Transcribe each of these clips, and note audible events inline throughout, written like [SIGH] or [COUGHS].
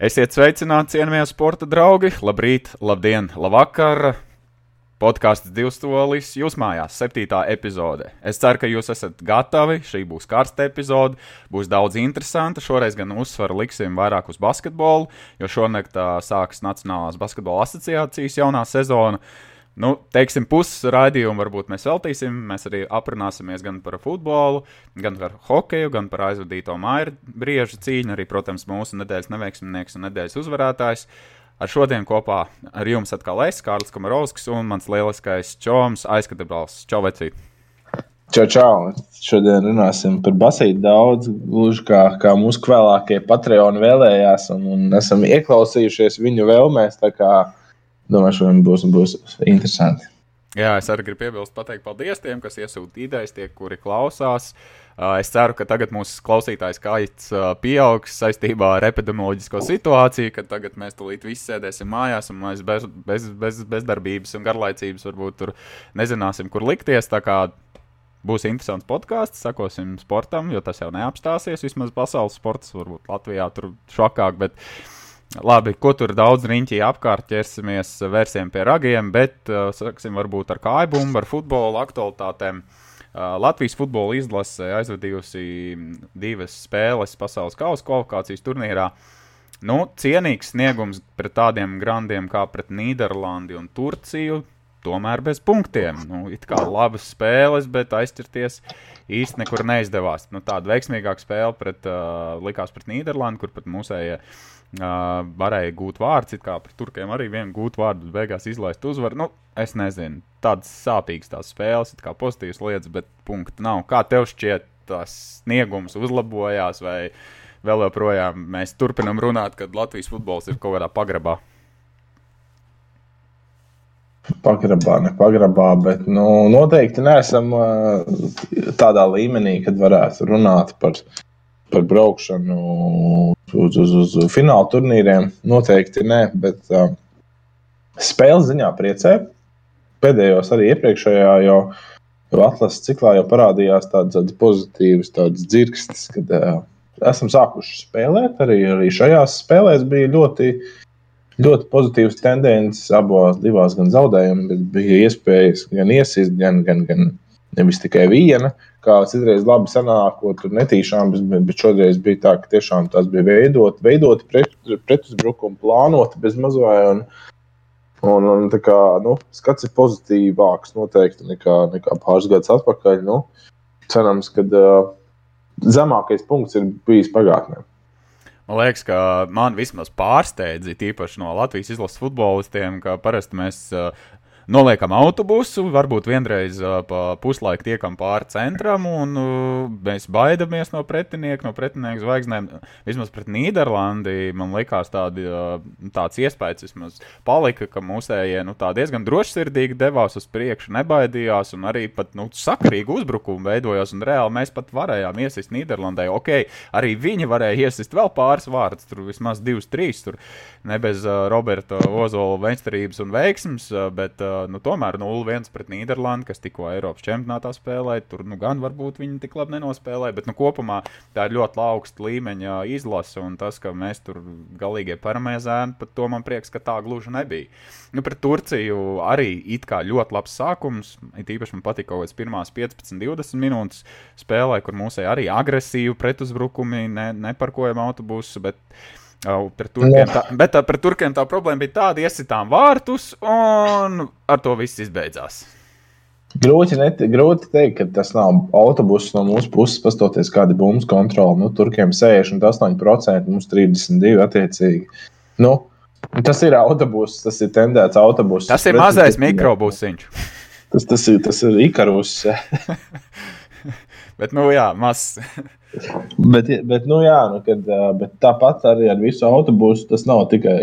Esiet sveicināti, cienījamie sporta draugi! Labrīt, labdien, labvakar! Podkāsts divs solis jūs mājās, septītā epizode. Es ceru, ka jūs esat gatavi. Šī būs karsta epizode, būs daudz interesanta. Šoreiz gan uzsvaru liksim vairāk uz basketbolu, jo šonakt uh, sākas Nacionālās basketbola asociācijas jaunā sezona. Uh, Nu, teiksim, puses raidījumu varbūt mēs veltīsim. Mēs arī aprunāsimies gan par futbolu, gan par hokeju, gan par aizvadīto māju briežu cīņu. Arī, protams, mūsu nedēļas neveiksminieks un nedēļas uzvarētājs. Ar šodien kopā ar jums atkal es, Kārlis Kamarovskis un mans lieliskais čoms aizskatāms Čovecī. Čau, čau! Šodien runāsim par basīti daudz, gluži kā, kā mūsu vēlākie patroni vēlējās, un, un esam ieklausījušies viņu vēlmēs. Tā kā domāju, šodien būs, būs interesanti. Jā, es arī gribu piebilst, pateikt paldies tiem, kas iesūta idejas, tie, kuri klausās. Es ceru, ka tagad mūsu klausītājs skaits pieaugs saistībā ar epidemioloģisko situāciju, kad tagad mēs tulīt visi sēdēsim mājās un mēs bez, bez, bez, bezdarbības un garlaicības varbūt tur nezināsim, kur likties. Tā kā būs interesants podkāsts, sakosim sportam, jo tas jau neapstāsies. Vismaz pasaules sports, varbūt Latvijā tur šokāk. Bet, uh, Labi, ko tur daudz riņķī apkārt ķersimies, vērsiem pie ragiem, bet uh, sāksim varbūt ar kājbumbu, ar futbola aktualitātēm. Uh, Latvijas futbola izlase aizvadījusi divas spēles pasaules kausa kvalifikācijas turnīrā. Nu, cienīgs sniegums pret tādiem grandiem kā pret Nīderlandi un Turciju, tomēr bez punktiem. Nu, it kā labas spēles, bet aizķerties īsti nekur neizdevās. Nu, tāda veiksmīgāka spēle pret, uh, likās pret Nīderlandi, kur pat mūsējie. Ja Uh, varēja gūt vārdu, it kā pret turkiem arī vienu gūt vārdu, bet beigās izlaist uzvaru. Nu, es nezinu, tādas sāpīgas tās spēles, kā pozitīvas lietas, bet punkti nav. Kā tev šķiet, tas sniegums uzlabojās, vai vēl joprojām mēs turpinam runāt, ka Latvijas futbols ir kaut kādā pagrabā? Pagrabā, ne pagrabā, bet nu, noteikti neesam uh, tādā līmenī, kad varētu runāt par par braukšanu uz, uz, uz fināla turnīriem. Noteikti nē, bet uh, spēles ziņā priecē. Pēdējos arī iepriekšējā jau, atlases ciklā jau parādījās tādas, tādas pozitīvas tādas dzirkstes, kad uh, esam sākuši spēlēt. Arī, arī šajās spēlēs bija ļoti, ļoti pozitīvas tendences abās divās gan zaudējumi, bet bija iespējas gan iesist, gan, gan, gan nevis tikai viena. Kā citreiz labi sanākot, tur netīšām, bet, bet šoreiz bija tā, ka tiešām tas bija veidot, veidot pret, pretuzbrukumu, plānot bez mazvai. Un, un, un tā kā nu, skats ir pozitīvāks noteikti nekā, nekā pāris gadus atpakaļ. Nu, cerams, ka uh, zemākais punkts ir bijis pagātnē. Man liekas, ka man vismaz pārsteidza, īpaši no Latvijas izlases futbolistiem, ka parasti mēs noliekam autobusu, varbūt vienreiz uh, pa puslaiku tiekam pāri centram, un uh, mēs baidamies no pretinieka, no pretinieku zvaigznēm. Vismaz pret Nīderlandi man likās tādi, uh, tāds iespējas, vismaz palika, ka mūsējie nu, diezgan drošsirdīgi devās uz priekšu, nebaidījās, un arī pat nu, sakarīgi uzbrukumi veidojās, un reāli mēs pat varējām iesist Nīderlandē. Ok, arī viņi varēja iesist vēl pāris vārdus, tur vismaz divus, trīs, tur ne bez uh, Roberta Ozola veidstarības un veiksmes, uh, bet uh, nu, tomēr 0-1 pret Nīderlandi, kas tikko Eiropas čempionātā spēlēja. Tur nu, gan varbūt viņi tik labi nenospēlēja, bet nu, kopumā tā ir ļoti augsta līmeņa izlase. Un tas, ka mēs tur galīgie paramēzēni, pat to man prieks, ka tā gluži nebija. Nu, pret Turciju arī it kā ļoti labs sākums. It īpaši man patika kaut kāds pirmās 15, 20 minūtes spēlē, kur mūsēji arī agresīvi pretuzbrukumi, ne, neparkojam autobusu. Bet, Pret turkiem, tā, bet tā, pret turkiem tā problēma bija tāda, iesitām vārtus, un ar to viss izbeidzās. Grūti, net, grūti teikt, ka tas nav autobuss no mūsu puses, pastoties kāda bumbu kontrole. Nu, turkiem 68%, mums 32% attiecīgi. Nu, tas ir autobuss, tas ir tendēts autobuss. Tas ir mazais mikrobusiņš. Tas, tas ir, tas ir ikarus. [LAUGHS] bet, nu jā, mazs bet, bet, nu, jā, nu, kad, bet tāpat arī ar visu autobusu tas nav tikai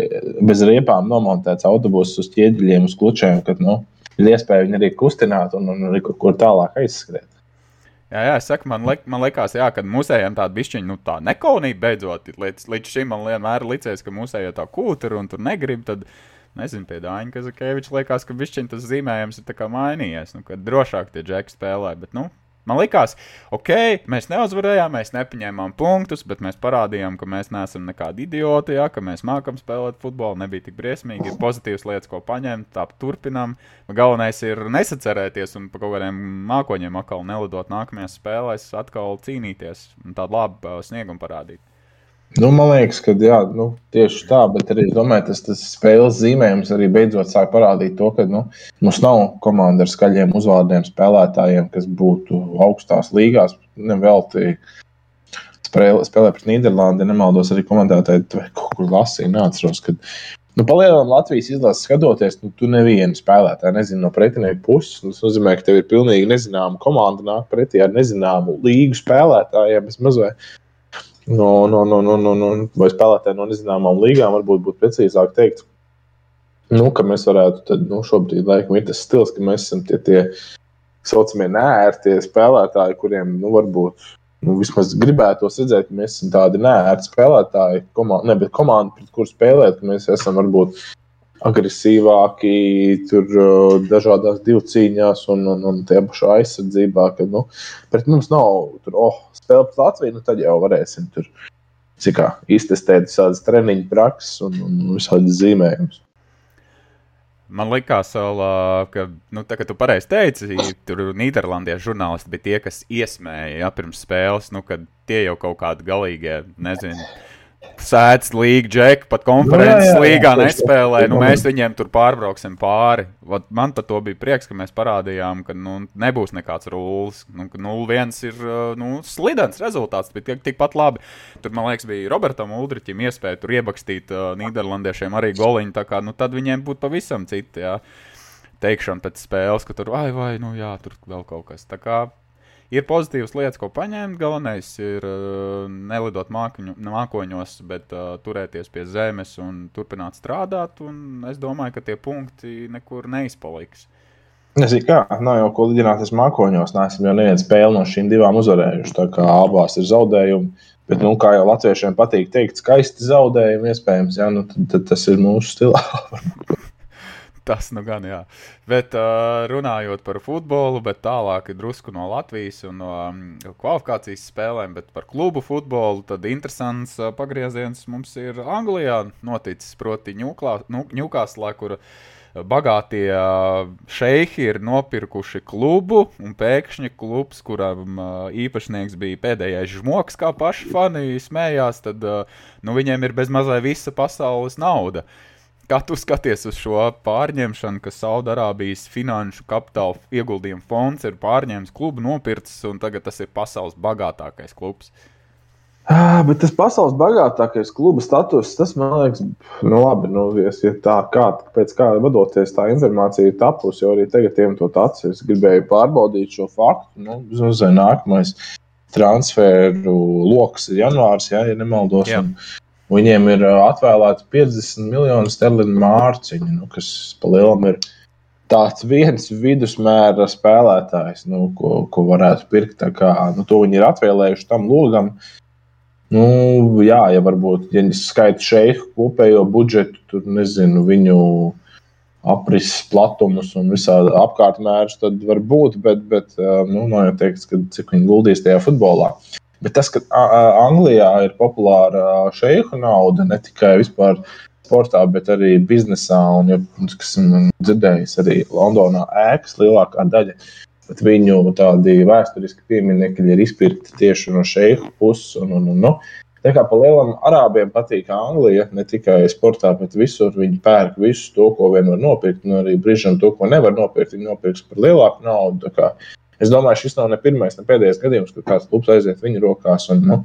bez riepām nomontēts autobuss uz ķieģeļiem, uz klučiem, kad nu, ir iespēja viņu arī kustināt un, un arī kaut kur tālāk aizskriet. Jā, jā, es saku, man, liek, man liekas, jā, ka mūsējiem tāda bišķiņa, nu, tā nekaunība beidzot, līdz, līdz šim man vienmēr licies, ka mūsējie tā kūta un tur negrib. Tad, nezinu, pie Dāņa Kazakēviča liekas, ka bišķiņa tas zīmējums ir mainījies, nu, ka drošāk tie džeki spēlē, bet, nu, man likās, ok, mēs neuzvarējām, mēs nepaņēmām punktus, bet mēs parādījām, ka mēs neesam nekādi idioti, ja, ka mēs mākam spēlēt futbolu, nebija tik briesmīgi, ir pozitīvas lietas, ko paņemt, tā turpinām. Galvenais ir nesacerēties un pa kaut kādiem mākoņiem atkal nelidot nākamajās spēlēs, atkal cīnīties un tādu labu uh, sniegumu parādīt. Nu, man liekas, ka jā, nu, tieši tā, bet arī domāju, tas, tas spēles zīmējums arī beidzot sāk parādīt to, ka nu, mums nav komanda ar skaļiem uzvārdiem spēlētājiem, kas būtu augstās līgās. Nevelti spēlē, spēlē pret Nīderlandi, nemaldos arī komentētāji, kaut kur lasīju, neatceros. Kad, Nu, Palielinām Latvijas izlases skatoties, nu, tu nevienu spēlētāju nezini no pretinieku puses. Tas nozīmē, ka tev ir pilnīgi nezināma komanda nāk pretī ar nezināmu līgu spēlētājiem. Mazliet no, no, no, no, no, no. Vai spēlētāji no nezināmām līgām, varbūt būtu precīzāk teikt, nu, ka mēs varētu, tad, nu, šobrīd laikam ir tas stils, ka mēs esam tie, tie saucamie nērtie spēlētāji, kuriem, nu, varbūt, nu, vismaz gribētu redzēt, ka mēs esam tādi nērti spēlētāji, komanda, ne, bet komanda, pret kuru spēlēt, ka mēs esam varbūt agresīvāki, tur dažādās divu cīņās un, un, un tajā pašā aizsardzībā. Ka, nu, pret mums nav tur, oh, spēle pret Latviju, nu tad jau varēsim tur cik kā iztestēt visādas treniņu prakses un, un visādas zīmējumus. Man liekas, ka, nu, tā, tu pareizi teici, tur Nīderlandiešu žurnālisti bija tie, kas iesmēja ja, pirms spēles, nu, kad tie jau kaut kādi galīgie, nezinu sēdz līga, džeki, pat konferences nu, jā, jā, jā, līgā nespēlē. Nu, mēs viņiem tur pārbrauksim pāri. Vat man par to bija prieks, ka mēs parādījām, ka nu, nebūs nekāds rullis. Nu, 0-1 ir nu, slidens rezultāts, bet tik, tikpat labi. Tur, man liekas, bija Robertam Uldriķim iespēja tur iebakstīt uh, Nīderlandiešiem arī goliņu. Kā, nu, tad viņiem būtu pavisam citi. Jā. Teikšana pēc spēles, ka tur vai, vai, nu jā, tur vēl kaut kas. Tā kā ir pozitīvas lietas, ko paņemt. Galvenais ir uh, nelidot mākoņu, mākoņos, bet uh, turēties pie zemes un turpināt strādāt. Un es domāju, ka tie punkti nekur neizpaliks. Nezinu, kā. Nav jau ko lidināties mākoņos. Nē, esam jau nevienu spēli no šīm divām uzvarējuši. Tā kā abās ir zaudējumi. Bet, nu, kā jau latviešiem patīk teikt, skaisti zaudējumi iespējams, jā, nu, tad, tad tas ir mūsu stilā. [LAUGHS] Tas nu gan, jā. Bet uh, runājot par futbolu, bet tālāk drusku no Latvijas un no um, kvalifikācijas spēlēm, bet par klubu futbolu, tad interesants uh, pagrieziens mums ir Anglijā noticis, proti, Ņūkāslā, kur bagātie uh, šeihi ir nopirkuši klubu, un pēkšņi klubs, kuram uh, īpašnieks bija pēdējais žmoks, kā paši fani smējās, tad uh, nu, viņiem ir bezmazliet visa pasaules nauda. Uh, Kā tu skaties uz šo pārņemšanu, ka Saudārābijas finanšu kapitāla ieguldījuma fonds ir pārņēmis klubu, nopircis, un tagad tas ir pasaules bagātākais klubs? Ah, bet tas pasaules bagātākais kluba status, tas man liekas, nu labi, nu, ja tā kā, pēc kā vadoties, tā informācija ir tapusi, jo arī tagad tiem to tacis. Es gribēju pārbaudīt šo faktu, nu, zinu, nākamais transferu lokus ir janvārs, ja, ja nemaldos. Jā. Un, Viņiem ir atvēlēti 50 miljoni sterliņu mārciņu, nu, kas palielam ir tāds viens vidusmēra spēlētājs, nu, ko, ko varētu pirkt. Kā, nu, to viņi ir atvēlējuši tam logam. Nu, jā, ja varbūt, ja skaita šeit kopējo budžetu, tur nezinu, viņu aprises platumus un visādi apkārtmērus, tad var būt, bet, bet nu, nav jau teikts, ka cik viņi guldīs tajā futbolā. Bet tas, ka Anglijā ir populāra šeihu nauda, ne tikai vispār sportā, bet arī biznesā, un, ja, kas man dzirdējis, arī Londonā ēkas lielākā daļa. Bet viņu tādi vēsturiski pieminekļi ir izpirkti tieši no šeihu puses. Un, un, un, nu. Tā kā pa lielam arābiem patīk Anglija, ne tikai sportā, bet visur viņi pērk visu to, ko vien var nopirkt, un arī brīžam to, ko nevar nopirkt, viņi nopirks par lielāku naudu. Es domāju, šis nav ne pirmais, ne pēdējais gadījums, kad kāds klubs aiziet viņu rokās. Un, nu,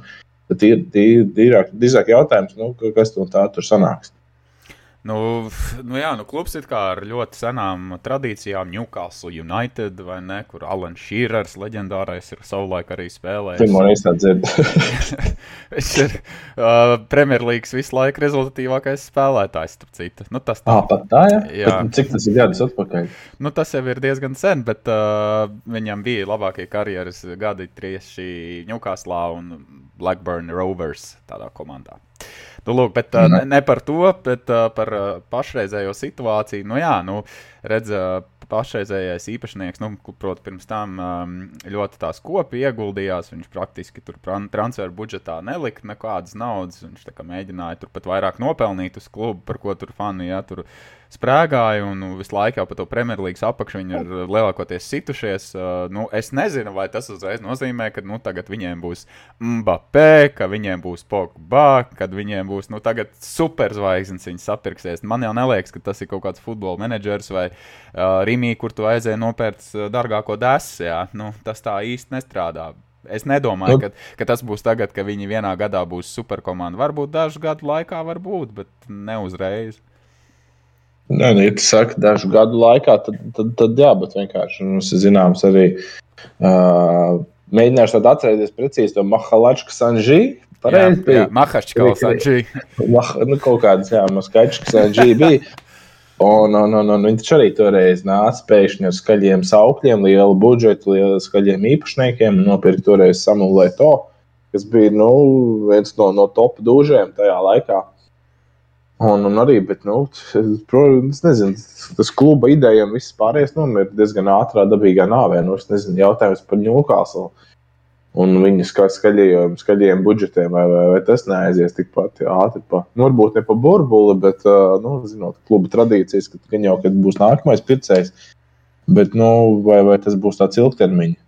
tad ir drīzāk jautājums, nu, kas tā tur sanāks. Nu, nu jā, nu klubs ir ar ļoti senām tradīcijām. Newcastle United vai ne, kur Alan Shearers, leģendārais, ir savulaik arī spēlējis. Pirmo reizi tā dzird. [LAUGHS] Viņš ir uh, Premjerlīgas visu laiku rezultatīvākais spēlētājs, starp citu. Nu, tas tā. Ah, tā, jā? jā. Bet, cik tas ir gadus atpakaļ? Nu, tas jau ir diezgan sen, bet uh, viņam bija labākie karjeras gadi tieši Newcastle un Blackburn Rovers tādā komandā. Nu, lūk, bet ne, ne par to, bet par pašreizējo situāciju. Nu, jā, nu, redz, pašreizējais īpašnieks, nu, proti, pirms tam um, ļoti tās kopi ieguldījās. Viņš praktiski tur transferu budžetā nelika nekādas naudas. Viņš mēģināja tur pat vairāk nopelnīt uz klubu, par ko tur fani ja, tur sprēgāja. Un nu, visu laiku jau pa to Premjerlīgas apakšu viņi ir lielākoties situšies. Uh, nu, es nezinu, vai tas uzreiz nozīmē, ka nu, tagad viņiem būs Mbappé, ka viņiem būs Pogba, kad viņiem būs nu, superzvaigznes, viņi sapirksies. Man jau neliekas, ka tas ir kaut kāds futbola menedžers vai uh, Rīmī, kur tu aizēji nopērts uh, dārgāko desu. Nu, tas tā īsti nestrādā. Es nedomāju, nu. ka, ka tas būs tagad, ka viņi vienā gadā būs superkomanda. Varbūt dažu gadu laikā, varbūt, bet ne uzreiz. Nē, nu, ja tu saki, dažu gadu laikā, tad, tad, tad jā, bet vienkārši mums ir zināms arī. Uh, mēģināšu tādu atcerēties precīzi to Mahalačku Sanžī. Pareizi bija. Mahačka Sanžī. Mah, nu, kaut kādas, jā, Maskačka Sanžī bija. Un, un, un, un viņš arī toreiz nāca pēkšņi ar skaļiem saukļiem, lielu budžetu, lielu skaļiem īpašniekiem nopirka toreiz Samuelu to, kas bija nu, viens no, no top dūžiem tajā laikā. Un, un arī, bet, nu, es nezinu, tas kluba ideja un viss pārējais nu, ir diezgan ātrā, dabīgā nāvē. Nu, es nezinu, jautājums par Ņūkāslu un viņas skaļajiem, skaļajiem budžetiem, vai, vai, vai tas neaizies tikpat ātri. Pa, nu, varbūt ne pa burbuli, bet, nu, zinot, kluba tradīcijas, ka gan jau, kad būs nākamais pircējs, bet, nu, vai, vai tas būs tāds ilgtermiņa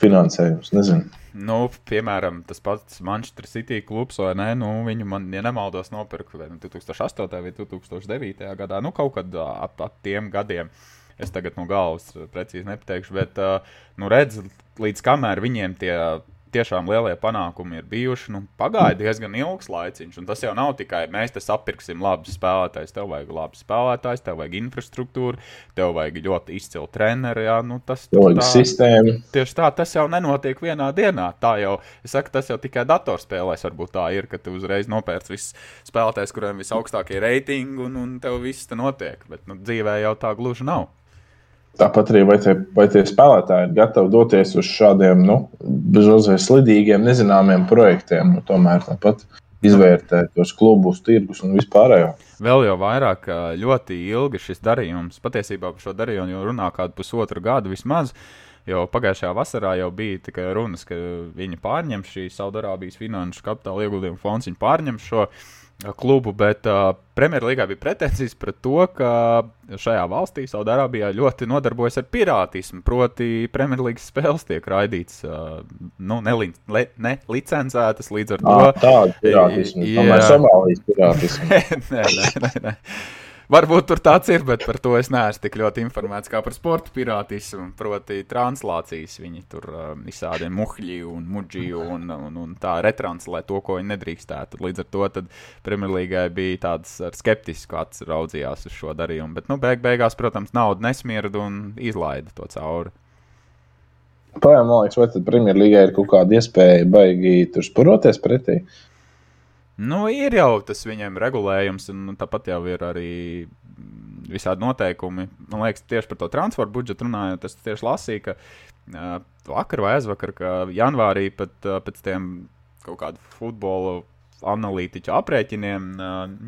finansējums, nezinu. Nu, piemēram, tas pats Manchester City klubs, vai ne? Nu, viņu, man, ja nemaldos, nopirka vai 2008. vai 2009. gadā, nu, kaut kad ap, ap tiem gadiem. Es tagad no galvas precīzi nepateikšu, bet, nu, redz, līdz kamēr viņiem tie tiešām lielie panākumi ir bijuši. Nu, pagāja diezgan ilgs laiciņš, un tas jau nav tikai mēs te sapirksim labus spēlētājus. Tev vajag labus spēlētājus, tev vajag infrastruktūru, tev vajag ļoti izcilu treneru. Jā, nu, tas ir sistēma. Tieši tā, tas jau nenotiek vienā dienā. Tā jau, es saku, tas jau tikai datorspēlēs varbūt tā ir, ka tu uzreiz nopērci visus spēlētājus, kuriem visaugstākie reitingi, un, un tev viss te notiek. Bet nu, dzīvē jau tā gluži nav. Tāpat arī vai tie, vai tie spēlētāji ir gatavi doties uz šādiem nu, bezmazliet slidīgiem, nezināmiem projektiem. Nu, tomēr tāpat izvērtēt tos klubus, tirgus un vispārējo. Vēl jau vairāk, ļoti ilgi šis darījums, patiesībā par šo darījumu jau runā kādu pusotru gadu vismaz. Jo pagājušajā vasarā jau bija tikai runas, ka viņi pārņem šī Saudārābijas finanšu kapitāla ieguldījumu fonds, viņi pārņem šo uh, klubu, bet uh, Premjerlīgā bija pretenzijas pret to, ka šajā valstī, Saudārābijā, ļoti nodarbojas ar pirātismu. Proti, Premjerlīgas spēles tiek raidītas uh, nu, nelicencētas ne līdz ar to. Tāda pirātisma, jā, Somālijas pirātisma. [LAUGHS] nē, nē, nē. nē. Varbūt tur tāds ir, bet par to es neesmu tik ļoti informēts kā par sporta pirātismu. Proti, translācijas viņi tur um, izsādīja muhļi un muģi un, un, un tā retranslē to, ko viņi nedrīkstētu. Līdz ar to Premjerlīgai bija tāds skeptisks acis raudzījās uz šo darījumu. Bet, nu, beig beigās, protams, nauda nesmirda un izlaida to cauri. Pagaidām, man liekas, vai tad Premjerlīgai ir kaut kāda iespēja baigi tur spuroties pretī? Uh, Nu, ir jau tas viņiem regulējums, un tāpat jau ir arī visādi noteikumi. Man liekas, tieši par to transporta budžetu runājot, es tieši lasīju, ka uh, vakar vai aizvakar, ka janvārī pat uh, pēc tiem kaut kādu futbola analītiķu aprēķiniem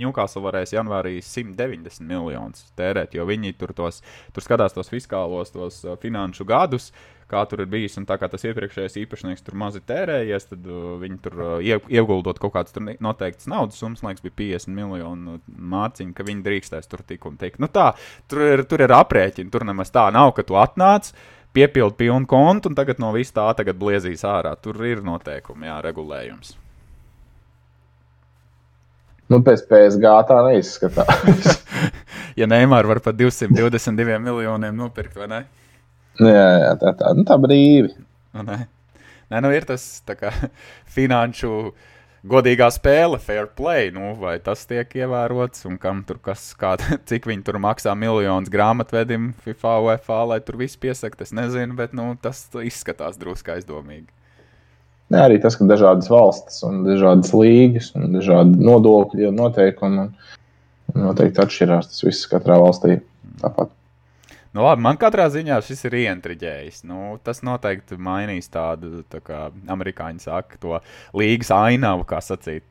Ņūkāsla varēs janvārī 190 miljonus tērēt, jo viņi tur, tos, tur skatās tos fiskālos, tos finanšu gadus, kā tur ir bijis. Un tā kā tas iepriekšējais īpašnieks tur mazi tērējies, tad uh, viņi tur uh, ieguldot kaut kādas noteiktas naudas summas, liekas, bija 50 miljonu mārciņu, ka viņi drīkstēs tur tik un tik. Nu tā, tur ir, tur ir aprēķini, tur nemaz tā nav, ka tu atnāc. Piepildi pilnu kontu, un tagad no vis tā tagad bliezīs ārā. Tur ir noteikumi, jā, regulējums. Nu, pēc PSG tā neizskatās. [LAUGHS] ja Neimāra var pat 222 miljoniem nopirkt, vai ne? Jā, jā tā, tā, nu, tā brīvi. Nē. nē, nu ir tas kā, [LAUGHS] finanšu godīgā spēle, fair play. Nu, vai tas tiek ievērots un kam tur kas, kā, [LAUGHS] cik viņi tur maksā miljonus grāmatvedim FIFA, UEFA, lai tur viss piesakt, es nezinu, bet nu, tas izskatās drusku aizdomīgi. Jā, arī tas, ka dažādas valstis un dažādas līgas un dažādi nodokļi un noteikumi noteikti atšķirās. Tas viss katrā valstī tāpat. Nu, labi, man katrā ziņā šis ir ientriģējis. Nu, tas noteikti mainīs tādu, tā kā amerikāņi saka, to līgas ainavu, kā sacīt.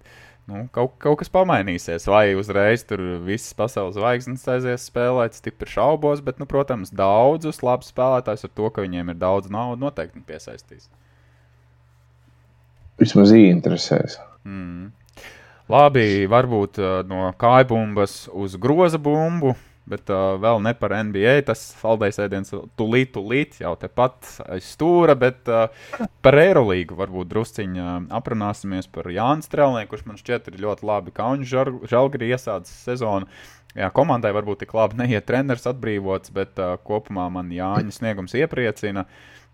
nu, kaut, kaut kas pamainīsies. Vai uzreiz tur visas pasaules zvaigznes aizies spēlēt, stipri šaubos, bet, nu, protams, daudzus labus spēlētājus ar to, ka viņiem ir daudz naudas, noteikti piesaistīs. Vismaz interesēs. Mm. Labi, varbūt uh, no kājbumbas uz groza bumbu. Bet uh, vēl ne par NBA. Tas Faldais ēdiens tūlīt, tūlīt jau tepat aiz stūra. Bet uh, par Eirolīgu varbūt drusciņā aprunāsimies par Jānu Strēlnieku, kurš man šķiet ir ļoti labi kauņš žalgri iesācis sezonu. Jā, komandai varbūt tik labi neiet treneris atbrīvots, bet uh, kopumā man Jāņa sniegums iepriecina.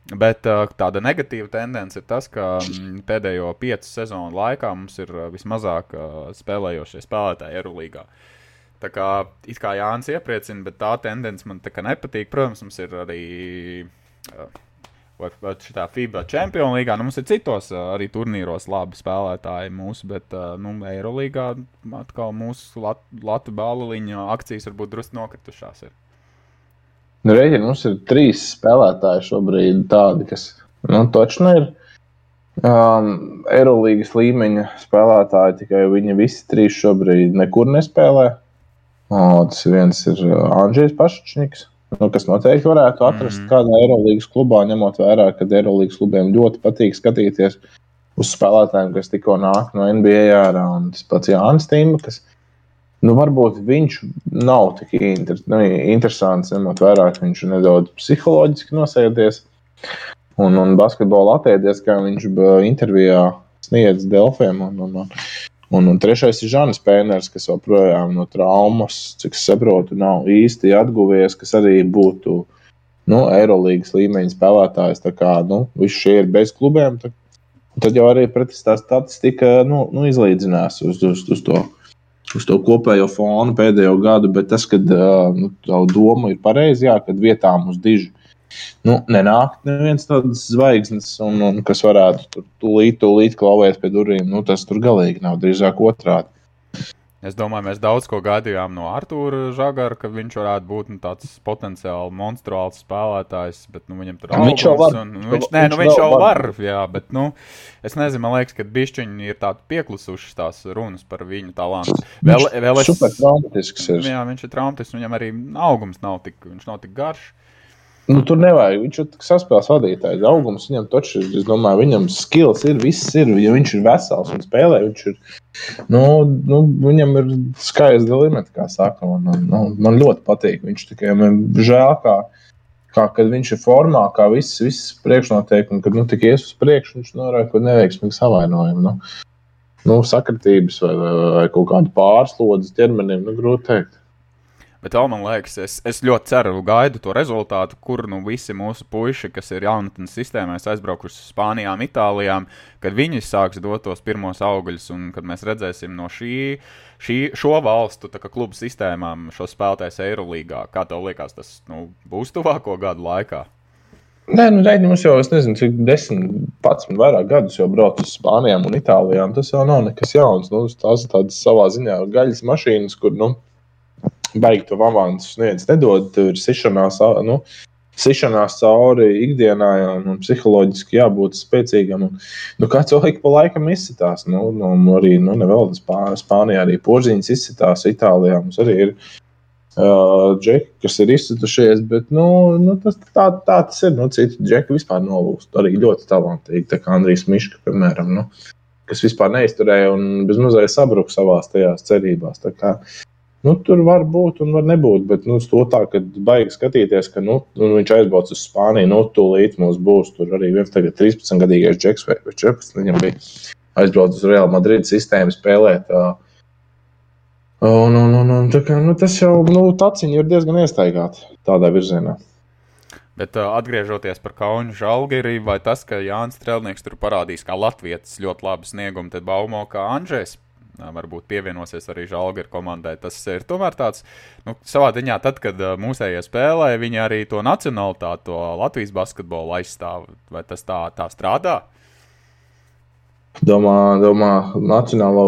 Bet uh, tāda negatīva tendence ir tas, ka mm, pēdējo piecu sezonu laikā mums ir uh, vismazāk uh, spēlējošie spēlētāji Eirolīgā. Uh, Tā kā, kā Jānis iepriecina, bet tā tendence man nepatīk. Protams, mums ir arī vai, vai šitā FIBA Champions League. Nu, mums ir citos arī turnīros labi spēlētāji mūsu, bet nu, Eirolīgā atkal mūsu Lat Latvijas bāliņa akcijas varbūt drusku nokritušās. Ir. Nu, Reģi, mums ir trīs spēlētāji šobrīd tādi, kas nu, točni ir. Um, Eirolandes līmeņa spēlētāji tikai viņi visi trīs šobrīd nekur nespēlē. O, tas viens ir Andrzejs Paščniks, nu, kas noteikti varētu atrast mm. kādā Eirolandes klubā, ņemot vērā, ka Eirolandes klubiem ļoti patīk skatīties uz spēlētājiem, kas tikko nāk no NBA ārā. Un tas pats Jānis Tīma, kas nu, varbūt viņš nav tik inter, nu, interesants, ņemot vērā, ka viņš ir nedaudz psiholoģiski nosēdies un, un basketbolu attēdies, kā viņš intervijā sniedz Delfiem. Un, un, un, Un, un trešais ir Žanis Pēners, kas joprojām no traumas, cik saprotu, nav īsti atguvies, kas arī būtu nu, Eirolandes līmeņa spēlētājs. Tā kā nu, visi šie ir bez klubiem, tad, tad jau arī pretestā statistika nu, nu, izlīdzinās uz, uz, uz to. Uz to kopējo fonu pēdējo gadu, bet tas, uh, nu, tā doma ir pareiza, kad vietām uz dižu nu, nenāk neviens tāds zvaigznes, un, un kas varētu tur tūlīt, tūlīt klauvēt pie durvīm. Nu, tas tur galīgi nav drīzāk otrādi. Es domāju, mēs daudz ko gaidījām no Arthūra Zagara, ka viņš varētu būt nu, tāds potenciāli monstruāls spēlētājs. Bet, nu, viņam tur viņš jau var. Un, nu, viņš, nē, nu, viņš jau var, jā, bet, nu, es nezinu, man liekas, ka bišķiņi ir tādi pieklusuši tās runas par viņu talantu. Vēl, vēl es... Super traumatisks ir. Jā, viņš ir traumatisks, viņam arī augums nav tik, viņš nav tik garš. Nu, tur nevajag. Viņš ir saspēles vadītājs. Augums viņam taču, es domāju, viņam skills ir, viss ir. Ja viņš ir vesels un spēlē, viņš ir, nu, nu viņam ir skaists limits, kā saka. Un, un, un, man ļoti patīk. Viņš tikai man žēl, kā, kā kad viņš ir formā, kā viss, viss priekšnoteikumi, kad nu, tik ies uz priekšu, viņš norāda kaut neveiksmīgu savainojumu. Nu, nu, sakritības vai, vai, vai kaut kādu pārslodzes ķermenim, nu, grūti pateikt. Bet vēl man liekas, es, es ļoti ceru, gaidu to rezultātu, kur nu visi mūsu puiši, kas ir jaunatnes sistēmās, aizbraukuši uz Spānijām, Itālijām, kad viņi sāks dot tos pirmos augļus, un kad mēs redzēsim no šī, šī šo valstu klubu sistēmām šo spēlētājs Eirolandā. Kā tev liekas, tas nu, būs tuvāko gadu laikā? Nē, nu, reizē mums jau, es nezinu, cik desmit, pats vairāk gadus jau braucu uz Spānijām un Itālijām. Tas jau nav nekas jauns. Nu, tās ir tādas savā ziņā gaļas mašīnas, kur, nu, baigi to avansu sniedz. Nedod, tur sišanās, nu, sišanās cauri ikdienā, un, un psiholoģiski jābūt spēcīgam. Un, nu, kā cilvēki pa laikam izsitās, nu, nu, arī nu, nevēl Spā, Spānijā, arī porziņas izsitās, Itālijā mums arī ir. Uh, džeki, kas ir izsitušies, bet nu, nu, tas, tā, tā tas ir. Nu, Citi džeki vispār nolūst. Arī ļoti talantīgi, tā kā Andrijs Miška, piemēram, nu, kas vispār neizturēja un bezmazliet sabruka savā tajās cerībās. Tā kā, uh, Nu, tur var būt un var nebūt, bet nu, to tā, ka baigi skatīties, ka nu, viņš aizbrauc uz Spāniju, nu, tūlīt mums būs tur arī viens 13 gadīgais Džeks vai 14. Viņam bija aizbraucis uz Real Madrid sistēmu spēlēt. Un, un, un, un, kā, nu, tas jau nu, taciņi ir diezgan iestaigāti tādā virzienā. Bet uh, atgriežoties par Kaunu žalgiri, vai tas, ka Jānis Strelnieks tur parādīs kā Latvijas ļoti labu sniegumu, tad Baumo kā Andrzejs varbūt pievienosies arī Žalgara komandai. Tas ir tomēr tāds, nu, savā ziņā, tad, kad mūsējie spēlē, viņi arī to nacionālitāti, to Latvijas basketbolu aizstāv. Vai tas tā, tā strādā? Domā, domā nacionālo,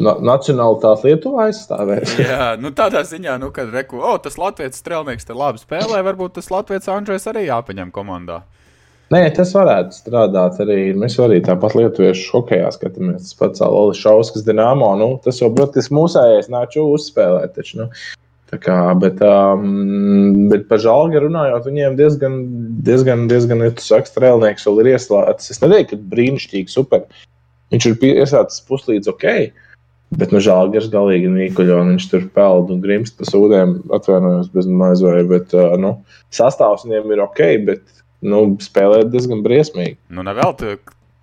na, nacionālitāti Lietuvā aizstāvēt. [LAUGHS] Jā, nu tādā ziņā, nu, kad reku, o, tas Latvijas strēlnieks te labi spēlē, varbūt tas Latvijas Andrzejs arī jāpaņem komandā. Nē, tas varētu strādāt arī. Mēs arī tāpat lietuviešu hokeja skatāmies. Tas pats Lolis Šauskas Dienāmo. Nu, tas jau, protams, mūsējais nāču uzspēlēt. Taču, nu. Kā, bet, um, bet par žāli runājot, viņiem diezgan, diezgan, diezgan, ja tu saki, strēlnieks vēl ir ieslēgts. Es neteiktu, ka brīnišķīgi, super. Viņš ir iesācis puslīdz ok, bet no žēl gars galīgi nīkuļo, un viņš tur peld un grimst pa sūdiem, atvainojos bez maizvēja, bet uh, nu, sastāvs viņiem ir ok, bet nu, spēlēt diezgan briesmīgi. Nu, nevēl, tu,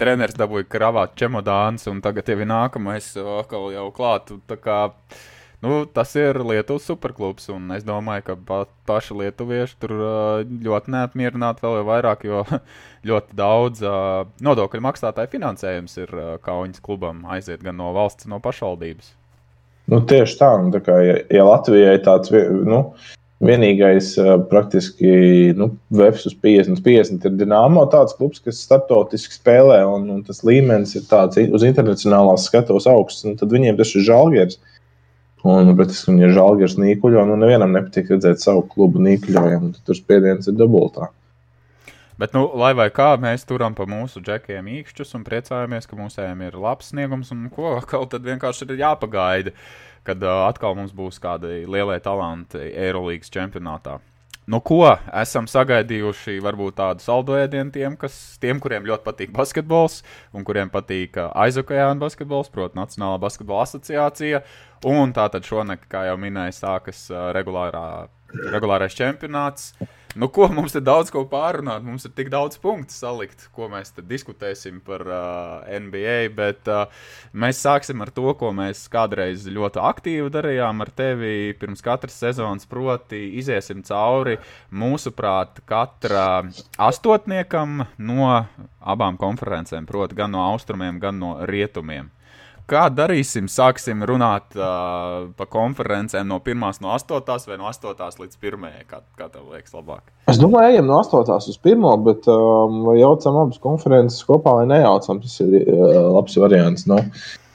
treneris dabūja kravāt čemodāns, un tagad jau ir nākamais atkal jau klāt. Nu, tas ir Lietuvas superklubs, un es domāju, ka pa, paši lietuvieši tur ļoti neapmierināti vēl vairāk, jo [LAUGHS] ļoti daudz nodokļu maksātāju finansējums ir Kaunas klubam aiziet gan no valsts, gan no pašvaldības. Nu, tieši tā, un tā kā ja, ja Latvijai tāds nu, vienīgais uh, praktiski nu, VFS uz 50, 50 ir Dienāmo tāds klubs, kas starptautiski spēlē, un, un tas līmenis ir tāds uz internacionālās skatuves augsts, tad viņiem tas ir. Uh, Un, bet es viņu žēlgars nīkuļo, nu nevienam nepatīk redzēt savu klubu nīkuļojumu. Tur spiediens ir dubultā. Bet, nu, lai vai kā mēs turam pa mūsu džekiem īkšķus un priecājamies, ka mūsējiem ir labs sniegums, un ko [LAUGHS] kaut tad vienkārši ir jāpagaida, kad uh, atkal mums būs kādi lielie talanti Eirolandes čempionātā. Nu, ko esam sagaidījuši? Varbūt tādu saldo ēdienu tiem, kas, tiem, kuriem ļoti patīk basketbols un kuriem patīk aizokajāna basketbols, proti, Nacionālā basketbola asociācija. Un tātad šonakt, kā jau minēju, sākas regulārā, regulārais čempionāts. Nu, ko mums ir daudz ko pārunāt? Mums ir tik daudz punktu salikt, ko mēs diskutēsim par uh, NBA. Bet uh, mēs sāksim ar to, ko mēs kādreiz ļoti aktīvi darījām ar tevi pirms katras sezonas. Proti, iziesim cauri mūsuprāt, katra astotniekam no abām konferencēm, proti, gan no austrumiem, gan no rietumiem kā darīsim? Sāksim runāt uh, pa konferencēm no 1. no 8. vai no 8. līdz 1. Kā, kā tev liekas, labāk? Es domāju, ejam no 8. uz 1. bet um, vai jaucam abas konferences kopā vai nejaucam, tas ir uh, labs variants. Nu,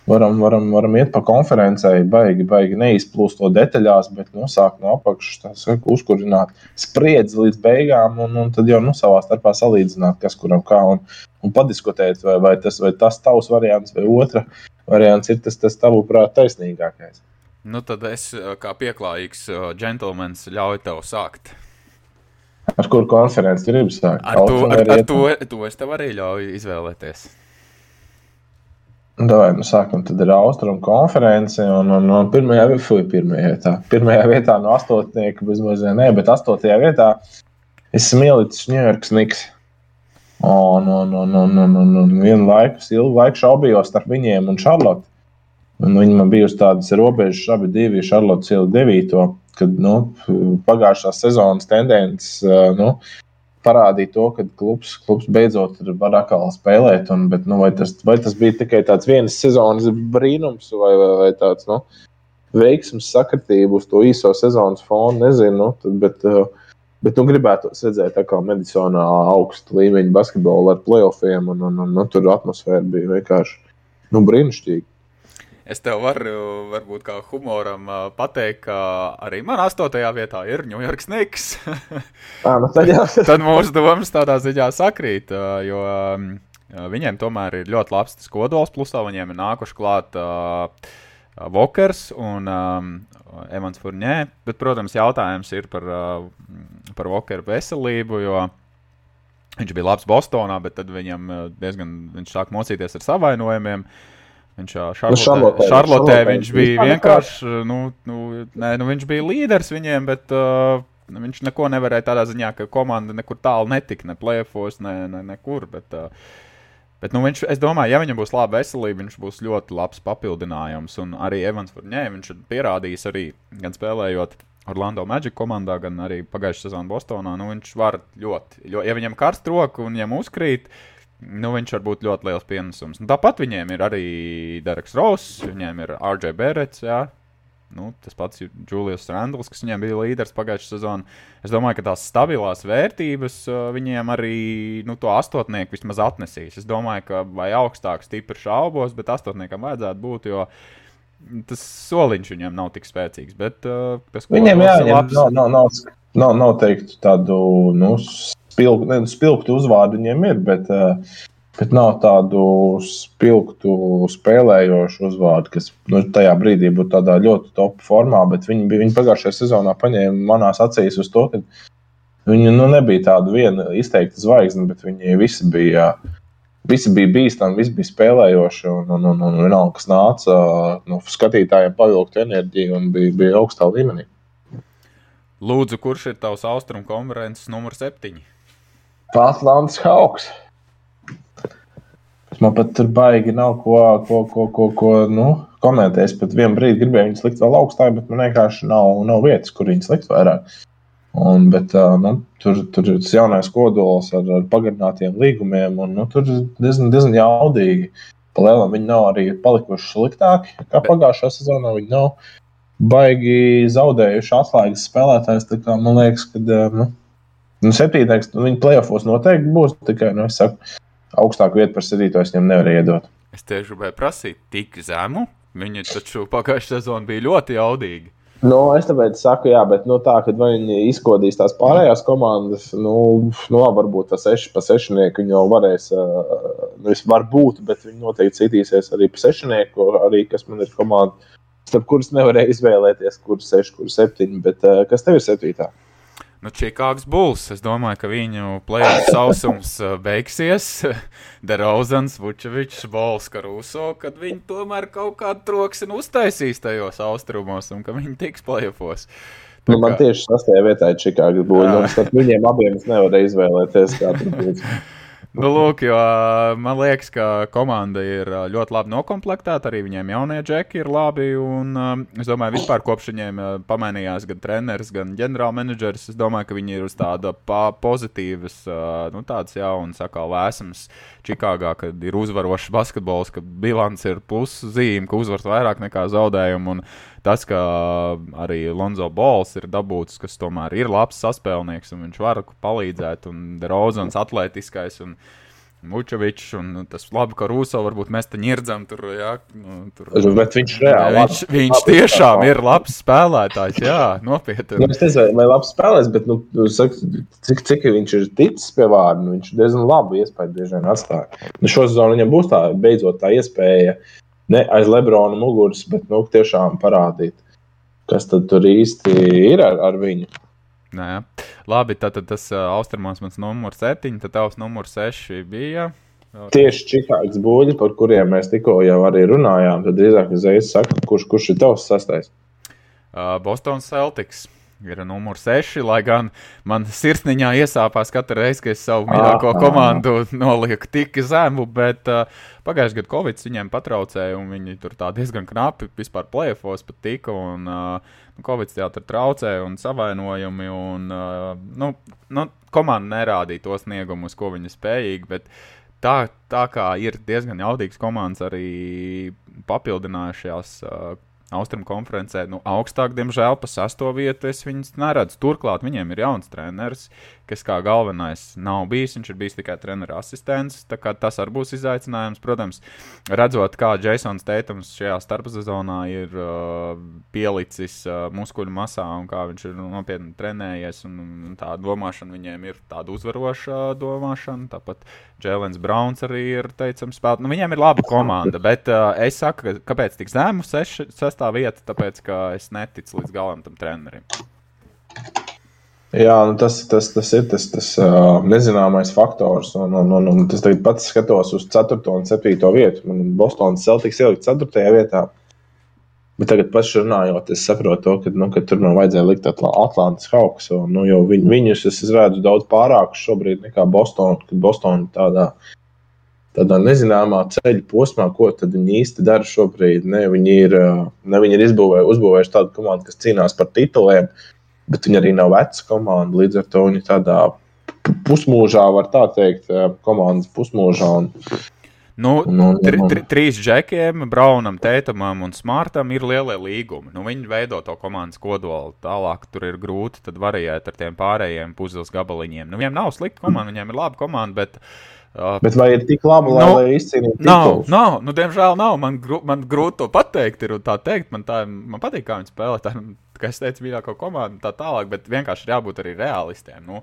varam, varam, varam iet pa konferencei, baigi, baigi neizplūst to detaļās, bet nosākt no apakšas, uzkurināt spriedzi līdz beigām, un, un tad jau nu, savā starpā salīdzināt, kas kuram kā, un, un padiskutēt, vai, vai, tas, vai tas tavs variants vai otra variants ir tas, tas tavuprāt, taisnīgākais. Nu, tad es, eh, kā pieklājīgs džentlmenis, ļauju tev sākt. Ar kuru konferenci gribi sākt? Ar to, ar, ar to, to es tev arī ļauju izvēlēties. Davai, nu sākam tad ar Austrumu konferenci. Un, un, un pirmajā, fuj, pirmajā vietā, pirmajā vietā no astotnieka, bez mazliet, ne, bet astotajā vietā esmu ielicis Ņujorkas Niks. Un, un, un, un, un, un, un vienu laiku, ilgu laiku šaubījos starp viņiem un Šarlotu. Un viņi man bija uz tādas robežas, abi divi Šarlotas iela devīto, kad nu, pagājušās sezonas tendences nu, parādīja to, ka klubs, klubs beidzot var atkal spēlēt. Un, bet, nu, vai, tas, vai tas bija tikai tāds vienas sezonas brīnums vai, vai, vai tāds nu, veiksmes sakritība uz to īso sezonas fonu, nezinu. Nu, tad, bet, uh, Bet nu, gribētu redzēt, kā medicinā augsta līmeņa basketbolu ar playoffiem, un, un, un, un nu, tur atmosfēra bija vienkārši nu, brīnišķīga. Es tev varu, varbūt kā humoram, pateikt, ka arī manā astotajā vietā ir Ņujorkas Niks. à, nu tad, [LAUGHS] tad mūsu domas tādā ziņā sakrīt, jo viņiem tomēr ir ļoti labs kodols, plusā viņiem ir nākuši klāt uh, Vokers un um, Evans Furnē. Bet, protams, jautājums ir par, uh, par Vokeru veselību, jo viņš bija labs Bostonā, bet tad viņam diezgan viņš sāk mocīties ar savainojumiem. Viņš Šarlotē, Šarlotē, Šarlotē viņš bija vienkārši, nu, nu, nē, nu, viņš bija līderis viņiem, bet uh, viņš neko nevarēja tādā ziņā, ka komanda nekur tālu netika, ne plēfos, ne, ne nekur. Bet, uh, Bet, nu, viņš, es domāju, ja viņam būs laba veselība, viņš būs ļoti labs papildinājums. Un arī Evans Furnē, viņš ir pierādījis arī gan spēlējot Orlando Magic komandā, gan arī pagājušā sezonā Bostonā. Nu, viņš var ļoti, jo, ja viņam karst roku un viņam uzkrīt, nu, viņš var būt ļoti liels pienesums. Nu, tāpat viņiem ir arī Dereks Ross, viņiem ir RJ Berets, jā, Nu, tas pats Julius Randls, kas viņiem bija līderis pagājušajā sezonā. Es domāju, ka tās stabilās vērtības uh, viņiem arī nu, to astotnieku vismaz atnesīs. Es domāju, ka vai augstāk stipri šaubos, bet astotniekam vajadzētu būt. Jo, Tas soliņš viņam nav tik spēcīgs. Bet, uh, viņam jā, viņam nav, nav, nav, nav, nav teikt tādu nu, spilgtu, ne, spilgtu uzvārdu viņiem ir, bet, uh, bet nav tādu spilgtu spēlējošu uzvārdu, kas nu, tajā brīdī būtu tādā ļoti top formā, bet viņi, viņi pagājušajā sezonā paņēma manās acīs uz to, ka viņi nu, nebija tāda viena izteikta zvaigzne, bet viņi visi bija. Visi bija bīstami, visi bija spēlējoši. Un, un, un, un vienalga, kas nāca no skatītājiem, pavilkt enerģiju un bija, bija augstā līmenī. Lūdzu, kurš ir tavs austrumu konferences numur septiņi? Atlants Hauks. Man pat tur baigi nav ko, ko, ko, ko, ko nu, komentēt. Es pat vienu brīdi gribēju viņus likt vēl augstāk, bet man vienkārši nav, nav vietas, kur viņus likt vairāk. Un, bet, nu, tur, tur ir tas jaunais kodols ar, ar pagarinātiem līgumiem, un nu, tur ir diezgan, diezgan jaudīgi. Palielam viņi nav arī palikuši sliktāki kā pagājušā sezonā. Viņi nav baigi zaudējuši atslēgas spēlētājs. Man liekas, ka nu, nu, septītais, nu, viņi plēsofos noteikti būs. Tikai nu, saku, augstāku vietu par septīto es viņiem nevaru iedot. Es tieši gribēju prasīt, tik zemu. Viņi taču pagājušā sezonā bija ļoti jaudīgi. Nu, es tāpēc saku, jā, bet nu, tā, kad viņi izkodīs tās pārējās komandas, nu, nu varbūt tas seši pa sešnieku viņi jau varēs, nu, varbūt, bet viņi noteikti citīsies arī pa sešnieku, arī kas man ir komanda, starp kuras nevarēja izvēlēties, kurš seši, kurš septiņi, bet kas tev ir septītā? Nu, Čikāgas Bulls. Es domāju, ka viņu plēsoņa sausums uh, beigsies. [LAUGHS] Derozans, Vučevičs, Bols, Karuso, kad viņi tomēr kaut kādu troksni uztaisīs tajos austrumos un ka viņi tiks plēsofos. Nu, man tieši sastajā vietā ir Čikāgas Bulls. Viņiem abiem es nevaru izvēlēties, kā tur [LAUGHS] būtu. Nu, lūk, jo man liekas, ka komanda ir ļoti labi noklāpta. Arī viņiem jaunie džeki ir labi. Un, es domāju, vispār kopš viņiem pamainījās gan treneris, gan ģenerālmenedžeris. Es domāju, ka viņi ir uz tāda pozitīvas, nu, tādas jaunas, atkal vēsmas Čikāgā, kad ir uzvarošs basketbols, ka bilants ir puszīme, ka uzvars vairāk nekā zaudējumu. Un, tas, ka arī Lonzo Bols ir dabūts, kas tomēr ir labs saspēlnieks un viņš var palīdzēt, un Rozans atletiskais. Un, Mučovičs, un tas labi, ka Rūso varbūt mēs te ņirdzam tur, jā. Nu, tur bet viņš reāli. Viņš, viņš tiešām ir labs spēlētājs, jā, nopietni. Nu, es nezinu, vai labs spēlēs, bet, nu, saka, cik, cik viņš ir ticis pie vārda, nu, viņš diezgan labu iespēju bieži vien atstāja. Nu, šo sezonu viņam būs tā, beidzot tā iespēja ne aiz Lebrona muguras, bet nu, tiešām parādīt, kas tur īsti ir ar, ar viņu. Nē, labi, tad, tas uh, austrumos mans numurs 7, tad tavs numurs 6 bija. Tieši Čikāgas būļi, par kuriem mēs tikko jau arī runājām, tad drīzāk uzreiz saka, kurš, kurš ir tavs sastais? Uh, Boston Celtics ir numurs 6, lai gan man sirsniņā iesāpās katru reizi, kad es savu mīļāko komandu nolieku tik zemu, bet uh, pagājušajā gadā Covid viņiem patraucēja, un viņi tur diezgan knapi vispār plēfos pat tika, un uh, Covid jau tur traucēja, un savainojumi, un uh, nu, nu, komanda nerādīja to sniegumu, uz ko viņi spējīgi, bet tā, tā kā ir diezgan jaudīgs komandas arī papildinājušās uh, Austrum konferencē, nu, augstāk, diemžēl, pa sesto vietu es viņus neredzu. Turklāt viņiem ir jauns treneris, kas kā galvenais nav bijis. Viņš ir bijis tikai treneru asistents. Tas arī būs izaicinājums. Protams, redzot, kā Jasons Teitams šajā starpsezonā ir uh, pielicis uh, muskuļu masā un kā viņš ir nopietni trenējies. Un, un tā domāšana viņiem ir tāda uzvaroša domāšana. Tāpat Jēlens Browns arī ir teicams spēlēt. Nu, viņiem ir laba komanda, bet uh, es saku, ka, kāpēc tik zemu seši, sestā vieta? Tāpēc, ka es neticu līdz galam tam trenerim. Jā, nu tas, tas, tas ir tas, tas uh, nezināmais faktors. Un, un, un, un es tagad pats skatos uz 4. un 7. vietu. Man Bostonas Celtics ielikt 4. vietā. Bet tagad, runājot, es saprotu, to, ka, nu, ka tur man vajadzēja likt Atl Atlantijas Hawks. Un, nu, viņ, viņus es redzu daudz pārākus šobrīd nekā Bostonā. Kad Bostonā tādā, tādā nezināmā ceļa posmā, ko viņi īsti dara šobrīd. Ne, viņi ir, ne, viņi ir izbūvējuši, uzbūvējuši tādu komandu, kas cīnās par tituliem. Uh, bet viņi arī nav veca komanda. Līdz ar to viņi tādā pusmūžā, var tā teikt, komandas pusmūžā. Un, Nu, tri, tri, trīs džekiem, Braunam, Tētamam un Smartam ir lielie līgumi. Nu, viņi veido to komandas kodolu. Tālāk tur ir grūti variēt ar tiem pārējiem puzzles gabaliņiem. Nu, viņiem nav slikta komanda, viņiem ir laba komanda, bet uh, Bet vai ir tik labi, lai, nu, lai izcīnītu? Nav, nav, nu, diemžēl nav. Man, gru, man grūti to pateikt, ir tā teikt. Man, tā, man patīk, kā viņi spēlē. Tā, kā es teicu, mīļāko komandu, tā tālāk, bet vienkārši ir jābūt arī realistiem. Nu,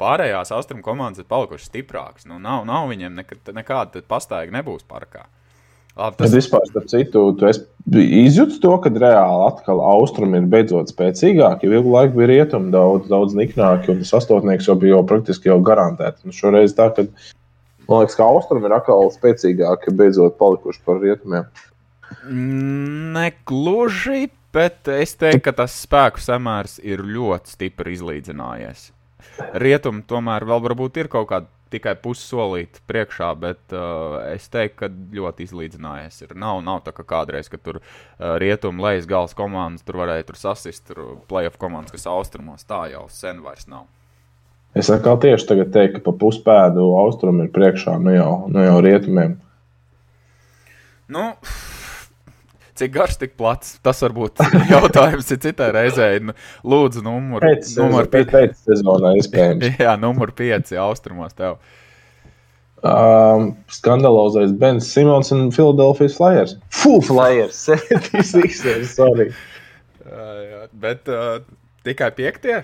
pārējās austrumu komandas ir palikušas stiprākas. Nu, nav, nav viņiem nekad, nekāda pastāvīga nebūs parkā. Labi, tas... Bet vispār, starp citu, tu izjūti to, ka reāli atkal austrumi ir beidzot spēcīgāki. Ilgu laiku bija rietumi daudz, daudz niknāki, un tas astotnieks jau bija jau praktiski jau garantēts. Nu, šoreiz tā, ka man liekas, ka austrumi ir atkal spēcīgāki, beidzot palikuši par rietumiem. Negluži, bet es teiktu, ka tas spēku samērs ir ļoti stipri izlīdzinājies. Rietumi tomēr vēl varbūt ir kaut kāda tikai pussolīti priekšā, bet uh, es teiktu, ka ļoti izlīdzinājies. Ir. Nav, nav tā kā kādreiz, kad tur uh, rietumu lejas gala komandas tur varēja tur sasist tur playoff komandas, kas austrumos. Tā jau sen vairs nav. Es atkal tieši tagad teiktu, ka pa puspēdu austrumu ir priekšā nu jau, nu jau rietumiem. Nu, Cik garš, tik plats? Tas varbūt [LAUGHS] jautājums ir citai reizei. Nu, lūdzu, numur, pēc, numur pēc, pēc sezonā [LAUGHS] iespējams. Jā, numur 5 austrumos tev. Um, skandalozais Bens Simons un Philadelphia Flyers. Full Flyers! 76, [LAUGHS] sorry. Uh, jā, bet uh, tikai piektie?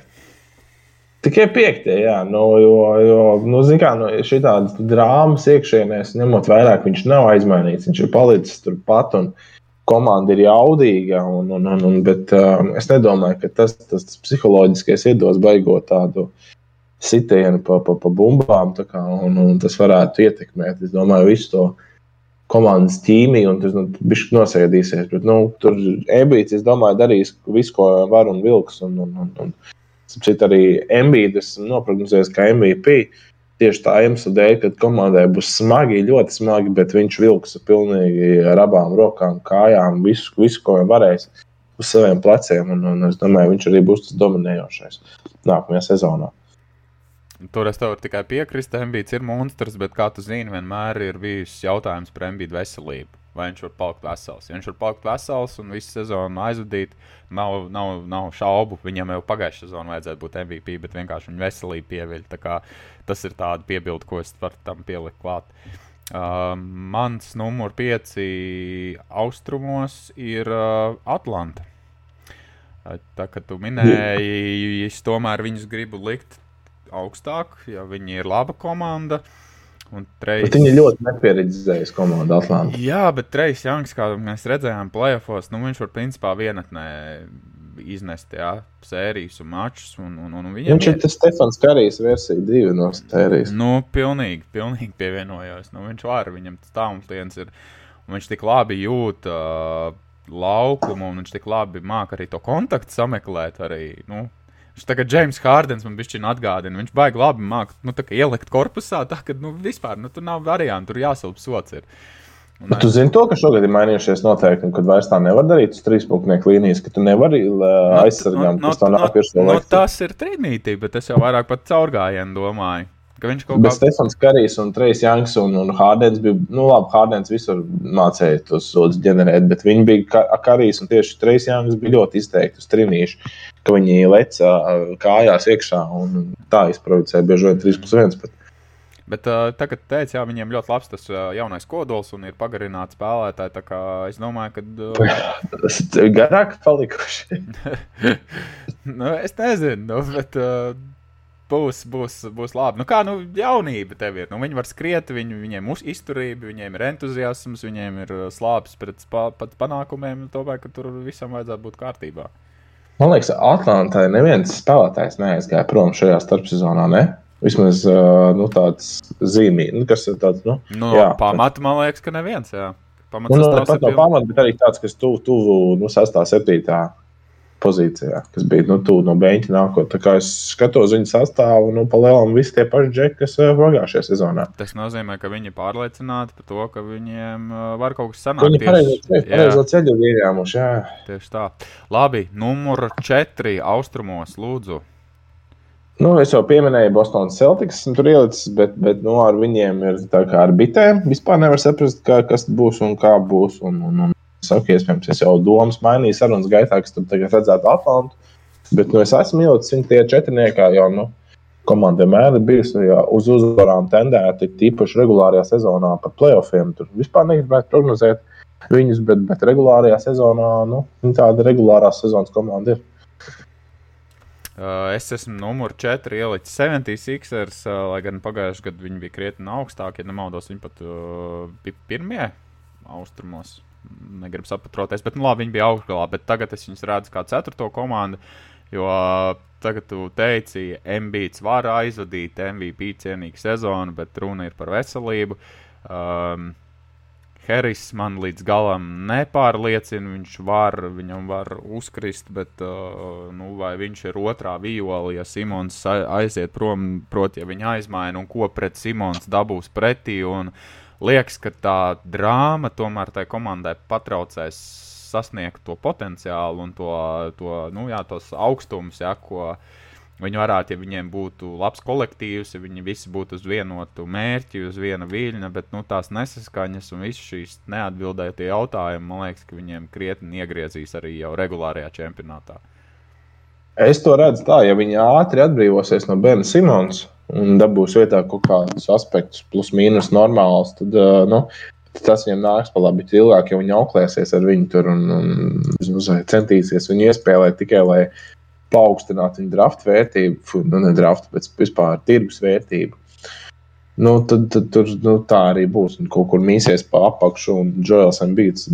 Tikai piektie, jā, nu, jo, jo nu, kā, nu, šī tāda drāmas iekšienēs, ņemot vērā, ka viņš nav aizmainīts, viņš ir palicis turpat. Un, uh, komanda ir jaudīga, un, un, un, un, bet uh, es nedomāju, ka tas, tas, tas psiholoģiskais iedos baigot tādu sitienu pa, pa, pa bumbām, kā, un, un tas varētu ietekmēt. Es domāju, visu to komandas ķīmiju, un tas nu, viņš nosēdīsies. Bet, nu, tur Ebīts, es domāju, darīs visu, ko var un vilks. Un, un, un, un, Cits arī Mbīds noprognozējis, ka MVP tieši tā iemesla dēļ, ka komandai būs smagi, ļoti smagi, bet viņš vilks pilnīgi ar abām rokām, kājām, visu, visu ko viņš varēs uz saviem pleciem. Un, un es domāju, viņš arī būs tas dominējošais nākamajā sezonā. Tur es tev tikai piekrist, Mbīts ir monstrs, bet, kā tu zini, vienmēr ir bijis jautājums par Mbītu veselību vai viņš var palikt vesels. Ja viņš var palikt vesels un visu sezonu aizvadīt, nav, nav, nav šaubu. Viņam jau pagājušajā sezonā vajadzētu būt MVP, bet vienkārši viņa veselība pieviļ. Tas ir tāds piebildi, ko es varu tam pielikt klāt. Uh, mans numurs 5 austrumos ir uh, Atlanta. Uh, tā kā tu minēji, es tomēr viņus gribu likt augstāk, jo viņi ir laba komanda. Treis... Viņa ļoti nepieredzējusi komandu Atlantā. Jā, bet Trejs Janks, kā mēs redzējām, playoffs, nu, viņš var principā vienatnē iznest jā, sērijas un mačus. Un, un, un viņš ir tas Stefans Karijs versija divi no sērijas. Nu, pilnīgi, pilnīgi pievienojos. Nu, viņš var, viņam tas tālumliens ir, viņš tik labi jūt uh, laukumu, un viņš tik labi māk arī to kontaktu sameklēt arī, nu, Viņš kā James Hārdens man bija atgādina. Viņš baigi labi mākslinieks, nu, ielikt korpusā, tā ka nu, vispār nu, tur nav variantu, tur jāsilp sots. Ir. Un, tu zini to, ka šogad ir mainījušies noteikumi, kad vairs tā nevar darīt uz trīspunktu līnijas, ka tu nevari uh, no, aizsargāt, no, kas no, tā nav pirmā. No, tas ir trīnītī, bet es jau vairāk pat caurgājienu domāju. Viņš kaut kādā veidā Stefans Karijs un Trejs Janks un, un Hārdens bija, nu labi, Hārdens visur mācīja tos sodus ģenerēt, bet viņi bija Karijs un tieši Trejs Janks bija ļoti izteikti uz trinīšu ka viņi leca kājās iekšā un tā izprovocēja bieži vien 3 plus 1. Bet. Bet uh, tagad, teicu, jā, viņiem ļoti labs tas uh, jaunais kodols un ir pagarināts spēlētāji. Es domāju, ka. Uh, tas ir garāk palikuši. [LAUGHS] nu, es nezinu, nu, bet uh, būs, būs, būs labi. Nu, kā nu, jaunība tev ir? Nu, viņi var skriet, viņi, viņiem ir izturība, viņiem ir entuziasms, viņiem ir slāpes pret pat panākumiem. Tomēr, tur visam vajadzētu būt kārtībā. Man liekas, Atlantai neviens spēlētājs neaizgāja prom šajā starpsezonā. Ne? Vismaz nu, tāds zīmīgs, nu, kas ir tāds nu, - nu, jā, pamata, man liekas, ka neviens. Jā. Pamats nu, nu, pat no pamata, bet arī tāds, kas tuvu tuvu nu, 6. 7 pozīcijā, kas bija nu, tuvu no beigta nākot. Tā kā es skatos viņu sastāvu, nu, palielinām visi tie paši džeki, kas pagājušajā sezonā. Tas nozīmē, ka viņi ir pārliecināti par to, ka viņiem var kaut kas sanākt. Viņi pareizo ceļu ir ieņēmuši, jā. Tieši tā. Labi, numur četri austrumos, lūdzu. Nu, es jau pieminēju Bostonas Celtics, tur ielicis, bet, bet nu, ar viņiem ir tā kā ar bitēm. Vispār nevar saprast, kā, kas būs un kā būs. Un, un, un saku, iespējams, es jau domas mainīju sarunas gaitā, kas tur tagad redzētu Atlantu. Bet nu, es esmu ielicis viņu tie četrniekā, jo nu, komanda vienmēr ir bijusi ja, uz uzvarām tendēta, tīpaši regulārajā sezonā par playoffiem. Tur vispār negribētu prognozēt viņus, bet, bet regulārajā sezonā nu, tāda regulārā sezonas komanda ir. Uh, es esmu numur 4 ielicis 76ers, uh, lai gan pagājušajā gadā viņi bija krietni augstāki. Ja nemaldos, viņi pat uh, bija pirmie austrumos. Negribu saprototies, bet nu, labi, viņi bija augšgalā. Bet tagad es viņus redzu kā ceturto komandu. Jo tagad tu teici, MBC var aizvadīt MVP cienīgu sezonu, bet runa ir par veselību. Um, Heris man līdz galam nepārliecina. Viņš var, viņam var uzkrist, bet uh, nu, vai viņš ir otrā viola, ja Simons aiziet prom, proti, ja viņa aizmaina un ko pret Simons dabūs pretī. Liekas, ka tā drāma tomēr tai komandai patraucēs sasniegt to potenciālu un to, to nu, jā, tos augstumus, ja, ko viņa Viņi varētu, ja viņiem būtu labs kolektīvs, ja viņi visi būtu uz vienotu mērķi, uz viena viļņa, bet nu, tās nesaskaņas un visas šīs neatbildētie jautājumi, man liekas, ka viņiem krietni iegriezīs arī jau regulārajā čempionātā. Es to redzu tā, ja viņi ātri atbrīvosies no Bena Simons un dabūs vietā kaut kādus aspektus, plus mīnus normāls, tad, nu, tad tas viņiem nāks pa labi ilgāk, ja viņi auklēsies ar viņu tur un, un, un centīsies viņu iespēlēt tikai, lai paaugstināt viņa drafta vērtību, nu, ne drafta, bet vispār tirgus vērtību. Nu, tad, tad tur nu, tā arī būs. Un kaut kur mīsies pa apakšu, un Džoels Mbīts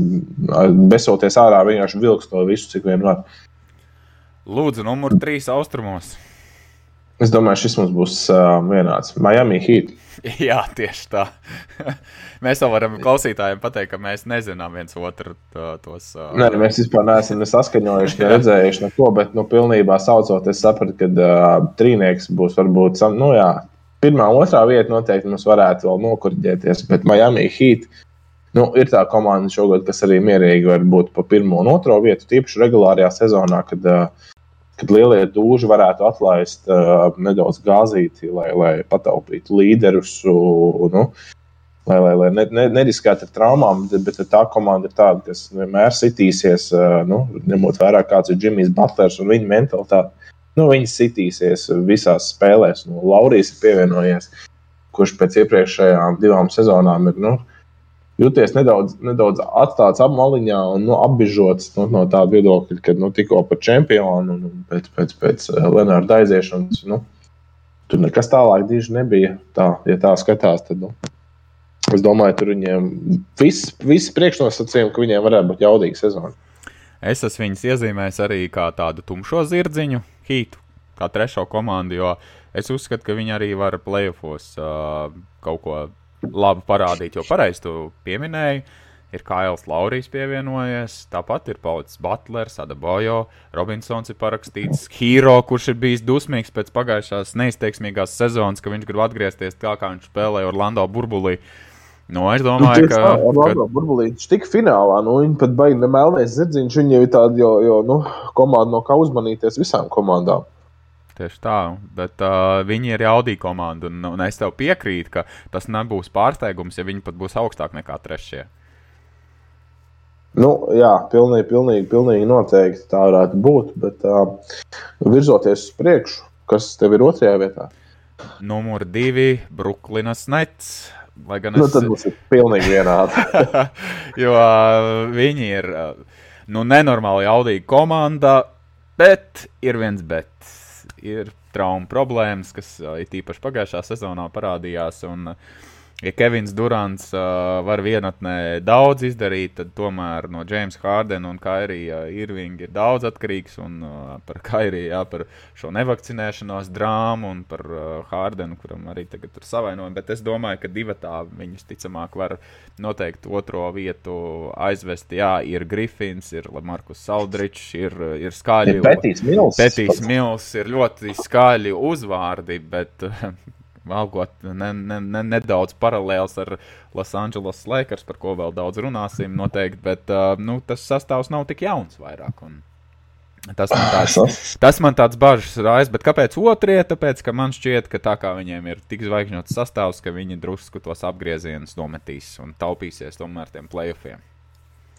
besoties ārā vienkārši vilks to visu, cik vien var. Lūdzu, numur 3 austrumos. Es domāju, šis mums būs uh, vienāds. Miami Heat. [LAUGHS] Jā, tieši tā. [LAUGHS] mēs jau varam klausītājiem pateikt, ka mēs nezinām viens otru tos. Uh... Nē, mēs vispār neesam ne saskaņojuši, ne redzējuši neko, bet nu, pilnībā saucot, es sapratu, ka uh, trīnieks būs varbūt, nu jā, pirmā, otrā vieta noteikti mums varētu vēl nokurģēties, bet Miami Heat. Nu, ir tā komanda šogad, kas arī mierīgi var būt pa pirmo un otro vietu, tīpaši regulārajā sezonā, kad uh, kad lielie dūži varētu atlaist uh, nedaudz gāzīti, lai, lai pataupītu līderus. Nu, Lai, lai, lai ne, ne, neriskētu ar traumām, bet, tā komanda ir tāda, kas vienmēr sitīsies, uh, nu, ņemot vērā, kāds ir Jimmy's Butlers un viņa mentalitāte. Nu, viņi sitīsies visās spēlēs. Nu, Laurijas ir pievienojies, kurš pēc iepriekšējām divām sezonām ir nu, jūties nedaudz, nedaudz atstāts apmaliņā un nu, apbižots nu, no tāda viedokļa, ka nu, tikko par čempionu un pēc, pēc, pēc uh, Lenārda aiziešanas. Nu, tur nekas tālāk diži nebija. Tā, ja tā skatās, tad nu, es domāju, tur viņiem viss, viss priekšnosacījumi, ka viņiem varētu būt jaudīga sezona. Es esmu viņus iezīmējis arī kā tādu tumšo zirdziņu, hītu, kā trešo komandu, jo es uzskatu, ka viņi arī var playoffs uh, kaut ko labi parādīt, jo pareizi tu pieminēji. Ir Kails Laurijs pievienojies, tāpat ir palicis Butlers, Adabojo, Robinsons ir parakstīts, Hero, kurš ir bijis dusmīgs pēc pagājušās neizteiksmīgās sezonas, ka viņš grib atgriezties tā, kā viņš spēlēja Orlando burbulī. Nu, es domāju, nu, ka. Tā, Orlando ka... burbulī viņš tika finālā, nu, viņi pat baigi nemelnēs zirdziņš, viņi jau ir tādi, jo, jo nu, komanda no kā uzmanīties visām komandām. Tieši tā, bet uh, viņi ir jaudīgi komanda. Un, un es tev piekrītu, ka tas nebūs pārsteigums, ja viņi pat būs augstāk nekā trešie. Nu, jā, pilnīgi, pilnīgi, pilnīgi noteikti tā varētu būt. Bet uh, virzoties uz priekšu, kas tev ir otrajā vietā? Numur divi - Brooklynas Nets. Lai gan nu, es... nu, mums ir pilnīgi vienādi. [LAUGHS] jo uh, viņi ir uh, nu, nenormāli jaudīga komanda, bet ir viens bet ir traumu problēmas, kas ir tīpaši pagājušā sezonā parādījās. Un, uh, ja Kevins Durants uh, var vienatnē daudz izdarīt, tad tomēr no Jamesa Hārdena un Kairija uh, Irvinga ir daudz atkarīgs. Un uh, par Kairiju, jā, par šo nevakcinēšanos drāmu un par uh, Hārdenu, kuram arī tagad ir savainojumi. Bet es domāju, ka divi tā viņus ticamāk var noteikt otro vietu aizvest. Jā, ir Griffins, ir Markus Saldričs, ir, ir skaļi. Petīs Mils. Petīs Mils ir ļoti skaļi uzvārdi, bet [LAUGHS] algot ne, ne, ne, nedaudz paralēls ar Los Angeles Lakers, par ko vēl daudz runāsim, noteikti, bet uh, nu, tas sastāvs nav tik jauns vairāk. Un... Tas man, tāds, tas man tāds bažas rājas, bet kāpēc otrie? Tāpēc, ka man šķiet, ka tā kā viņiem ir tik zvaigžņots sastāvs, ka viņi drusku tos apgriezienus nometīs un taupīsies tomēr tiem playoffiem.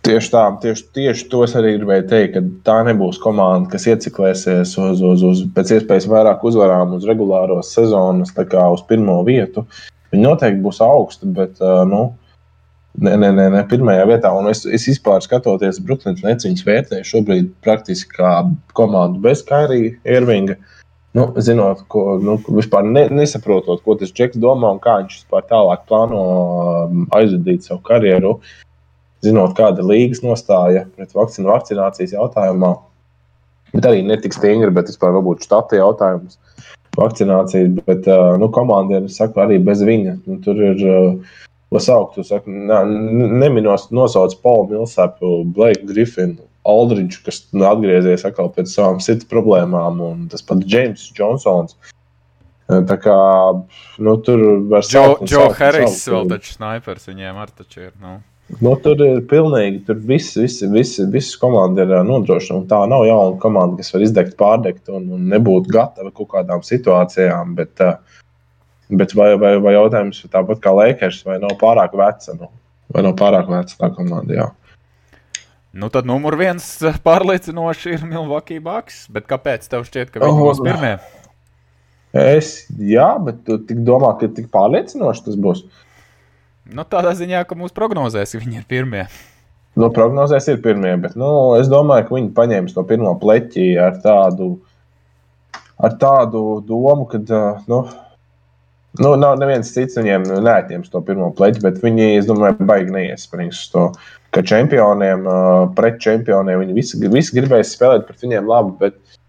Tieši tā, tieši, tieši to es arī gribēju teikt, ka tā nebūs komanda, kas ieciklēsies uz, uz, uz pēc iespējas vairāk uzvarām uz regulāros sezonas, tā kā uz pirmo vietu. Viņi noteikti būs augsti, bet nu, Nē, nē, nē, nē, pirmajā vietā. Un es, es vispār skatoties, Brooklynas Nets viņas vērtēju šobrīd praktiski kā komandu bez Kairija Irvinga. Nu, zinot, ko nu, vispār ne, nesaprotot, ko tas Džeks domā un kā viņš vispār tālāk plāno um, aizvadīt savu karjeru, zinot, kāda ir līgas nostāja pret vakcinu vakcinācijas jautājumā. Bet arī ne tik stingri, bet vispār varbūt štata jautājums vakcinācijas. Bet nu, komandai, es saku, arī bez viņa. Nu, tur ir. Ko saukt, tu saki, ne, neminos, nosauc Paulu Milsāpu, Blake Griffinu, Aldridžu, kas nu, atgriezies atkal pēc savām sirds problēmām, un tas pats James Johnsons. Tā kā nu, tur var būt Joe Harris, vēl taču snipers viņiem ar taču ir. Nu. Nu, tur ir pilnīgi, tur viss, viss, viss, viss komanda ir nodrošināta. Tā nav jauna komanda, kas var izdegt, pārdegt un, un nebūt gatava kaut kādām situācijām. Bet, uh, Bet vai, vai, vai jautājums ir tāpat kā Lakers, vai nav pārāk veca? Nu, vai nav pārāk veca tā komanda? Jā. Nu, tad numur viens pārliecinoši ir Bucks. Bet kāpēc tev šķiet, ka viņi oh, būs pirmie? Es, jā, bet tu domā, ka tik pārliecinoši tas būs. Nu, tādā ziņā, ka mūsu prognozēs viņi ir pirmie. Nu, prognozēs ir pirmie, bet nu, es domāju, ka viņi paņems no pirmā pleķa ar tādu, ar tādu domu, ka. Nu, Nu, nav neviens cits viņiem neatņems to pirmo pleķi, bet viņi, es domāju, baigi neiesprings to, ka čempioniem, pret čempioniem, viņi visi, visi gribēs spēlēt pret viņiem labi, bet,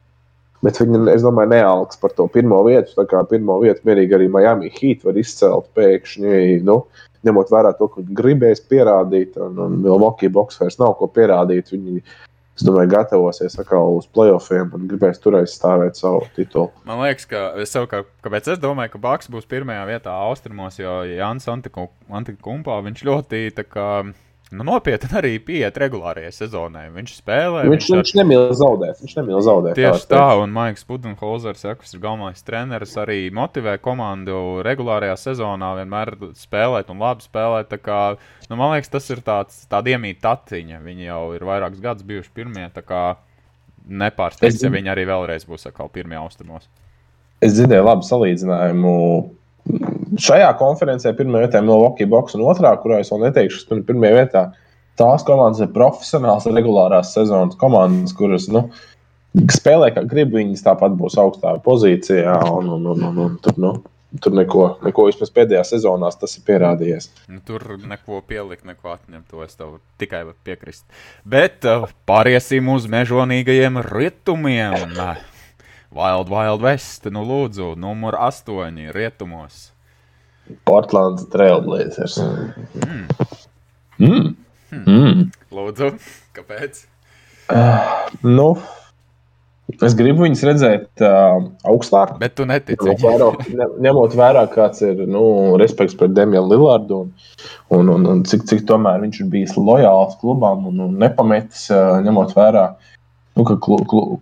bet viņi, es domāju, nealks par to pirmo vietu. Tā kā pirmo vietu mierīgi arī Miami Heat var izcelt pēkšņi, nu, ņemot vērā to, ka viņi gribēs pierādīt, un, un Milwaukee Box vairs nav ko pierādīt. Viņi, es domāju, gatavosies atkal uz playoffiem un gribēs tur aizstāvēt savu titulu. Man liekas, ka es savukārt, kāpēc es domāju, ka Baks būs pirmajā vietā austrumos, jo Jānis Antikumpā viņš ļoti tā kā nu, nopietni arī pieiet regulārajai sezonai. Viņš spēlē. Viņš, viņš, viņš nemīl zaudēt. Viņš nemīl zaudēt. Tieši tā, tā un Maiks Pudenholzers, ja, kas ir galvenais treneris, arī motivē komandu regulārajā sezonā vienmēr spēlēt un labi spēlēt. Kā, nu, man liekas, tas ir tāds iemīta taciņa. Viņi jau ir vairākus gadus bijuši pirmie. Nepārsteigts, ja viņi arī vēlreiz būs atkal pirmie austrumos. Es dzirdēju labu salīdzinājumu šajā konferencē pirmā vietā ir Milwaukee Box un otrā, kurā es vēl neteikšu, kas ir pirmā vietā. Tās komandas ir profesionāls, regulārās sezonas komandas, kuras nu, spēlē kā grib. Viņas tāpat būs augstākā pozīcijā. Un, un, un, un, un, tur, nu, tur neko, neko vismaz pēdējā sezonā tas ir pierādījies. Nu, tur neko pielikt, neko atņemt. To es tev tikai varu piekrist. Bet uh, pāriesim uz mežonīgajiem rietumiem. Wild Wild West, nu lūdzu, numur 8 rietumos. Portlands Trailblazers. Mm. Mm. Hmm. Mm. Lūdzu, kāpēc? Uh, nu, es gribu viņus redzēt uh, augstāk. Bet tu netici. Ņemot vērā, ne, ņemot vērā kāds ir nu, respekts pret Demianu Lillardu un, un, un, un cik, cik tomēr viņš ir bijis lojāls klubam un, un nepametis, uh, ņemot vērā, nu, ka klu, klu,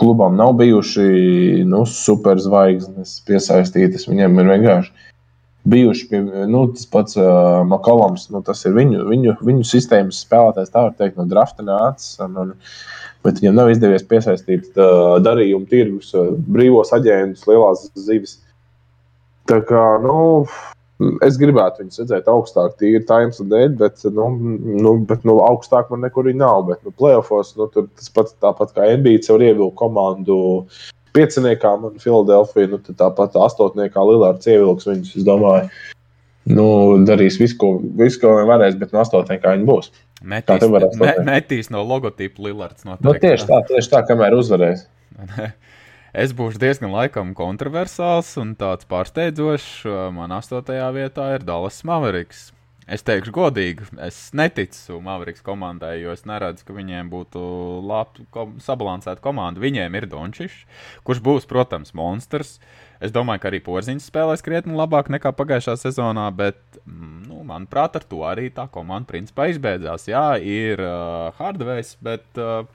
klubam nav bijuši nu, superzvaigznes piesaistītas. Viņiem ir vienkārši bijuši pie, nu, tas pats uh, Makalams, nu, tas ir viņu, viņu, viņu sistēmas spēlētājs, tā var teikt, no drafta nācis. Un, un, bet viņam nav izdevies piesaistīt uh, darījumu tirgus, uh, brīvos aģentus, lielās zivis. Tā kā, nu, Es gribētu viņus redzēt augstāk, tīri times dēļ, bet, nu, nu, bet nu, augstāk man nekur viņa nav. Bet, nu, playoffs, nu, tur tas pats tāpat kā NBA caur ievilku komandu. Pieciniekā man Filadelfija, nu, tāpat astotniekā Lillards ievilks viņus. Es domāju, nu, darīs visu, ko, visu, ko vien varēs, bet no astotniekā viņi būs. Metīs, me, metīs no logotipa Lillards. Noteikti. Nu, tieši tā, tieši tā, kamēr uzvarēs. [LAUGHS] Es būšu diezgan laikam kontroversāls un tāds pārsteidzošs. Man astotajā vietā ir Dallas Mavericks. Es teikšu, godīgi, es neticu Mavericks komandai, jo es neredzu, ka viņiem būtu labi kom sabalansēta komanda. Viņiem ir Dončišs, kurš būs, protams, monstrs. Es domāju, ka arī Porziņš spēlēs krietni labāk nekā pagājušā sezonā, bet, mm, nu, manuprāt, ar to arī tā komanda principā izbeidzās. Jā, ir uh, Hardvejs, bet uh,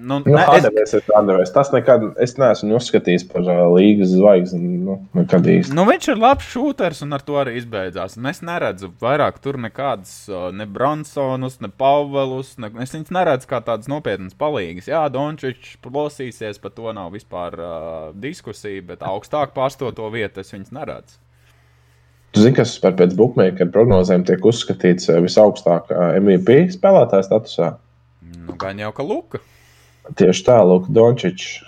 Nu, nu, ne, es... ir Andrejs. Tas nekad es neesmu uzskatījis par uh, līgas zvaigzni. Nu, nu, viņš ir labs šūters un ar to arī izbeidzās. Un es neredzu vairāk tur nekādas uh, ne Bronsonus, ne Pavelus. Ne, es viņus neredzu kā tādas nopietnas palīgas. Jā, Dončičs plosīsies, par to nav vispār uh, diskusija, bet augstāk pārstoto vietu es viņus neredzu. Tu zini, kas pēc bookmaker prognozēm tiek uzskatīts visaugstākā MVP spēlētāja statusā? Nu, gan jau ka Luka. Tieši tā, Luka Dončičs.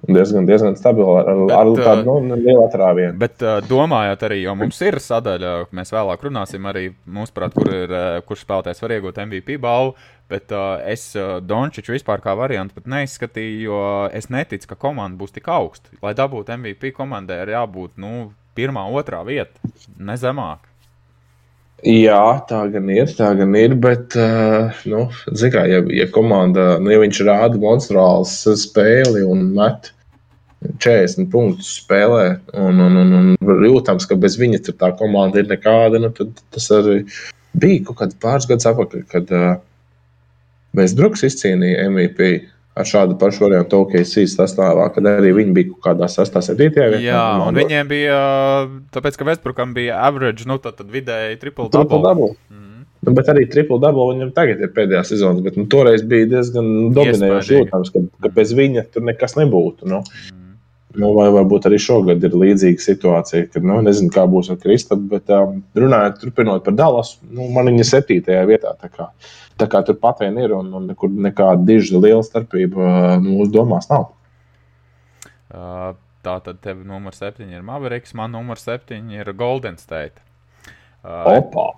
Diezgan, diezgan stabili ar, bet, ar tādu nu, lielu atrāvienu. Bet uh, domājot arī, jo mums ir sadaļa, mēs vēlāk runāsim arī, mūsuprāt, kur ir, kurš spēlētājs var iegūt MVP balvu. Bet uh, es uh, Dončiču vispār kā variantu pat neizskatīju, jo es neticu, ka komanda būs tik augsta. Lai dabūtu MVP komandai, ir jābūt nu, pirmā, otrā vieta, ne zemāk. Jā, tā gan ir. Tā gan ir bet, uh, nu, kā, ja, ja komanda, nu, ja viņš rāda monstrāls spēli un met 40 punktus spēlē, un, un, un, un jūtams, ka bez viņa tā komanda ir nekāda, nu, tad tas arī bija kaut kāds pāris gadus atpakaļ, kad uh, mēs Bruks izcīnīja MVP ar šādu pašu variantu OKC sastāvā, kad arī viņi bija kaut kādā 6. 7. vietā. Jā, un viņiem bija, tāpēc, ka Vestbrukam bija average, nu tad, tad vidēji triple double. Triple double. Mm. Nu, bet arī triple double viņam tagad ir pēdējā sezonā, bet nu, toreiz bija diezgan dominējoši jūtams, ka, ka bez viņa tur nekas nebūtu. Nu. Mm. Nu, vai varbūt arī šogad ir līdzīga situācija, kad nu, nezinu, kā būs ar Kristapu, bet um, runājot, turpinot par Dallas, nu, man viņa septītajā vietā. Tā kā, tur pat vien ir un, un nekur nekāda diža liela starpība uh, mūsu domās nav. Uh, tā tad tev numur septiņi ir Mavericks, man numur septiņi ir Golden State. Opa!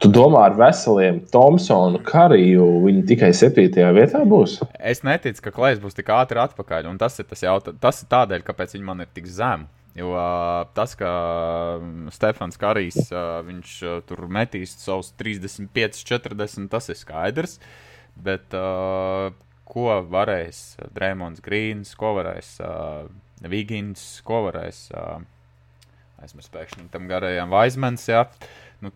Tu domā ar veseliem Thompsonu, Kariju, viņi tikai 7. vietā būs? Es neticu, ka Klais būs tik ātri atpakaļ. Un tas ir, tas, jautā, tas ir tādēļ, kāpēc viņi man ir tik zemi. Jo uh, tas, ka Stefans Karijs uh, viņš uh, tur metīs savus 35, 40, tas ir skaidrs. Bet uh, ko varēs Dreamlands Grīns, ko varēs uh, Vigins, ko varēs. Uh, aizmirsu pēkšņi tam garajam Vaismans. Ja? Nu,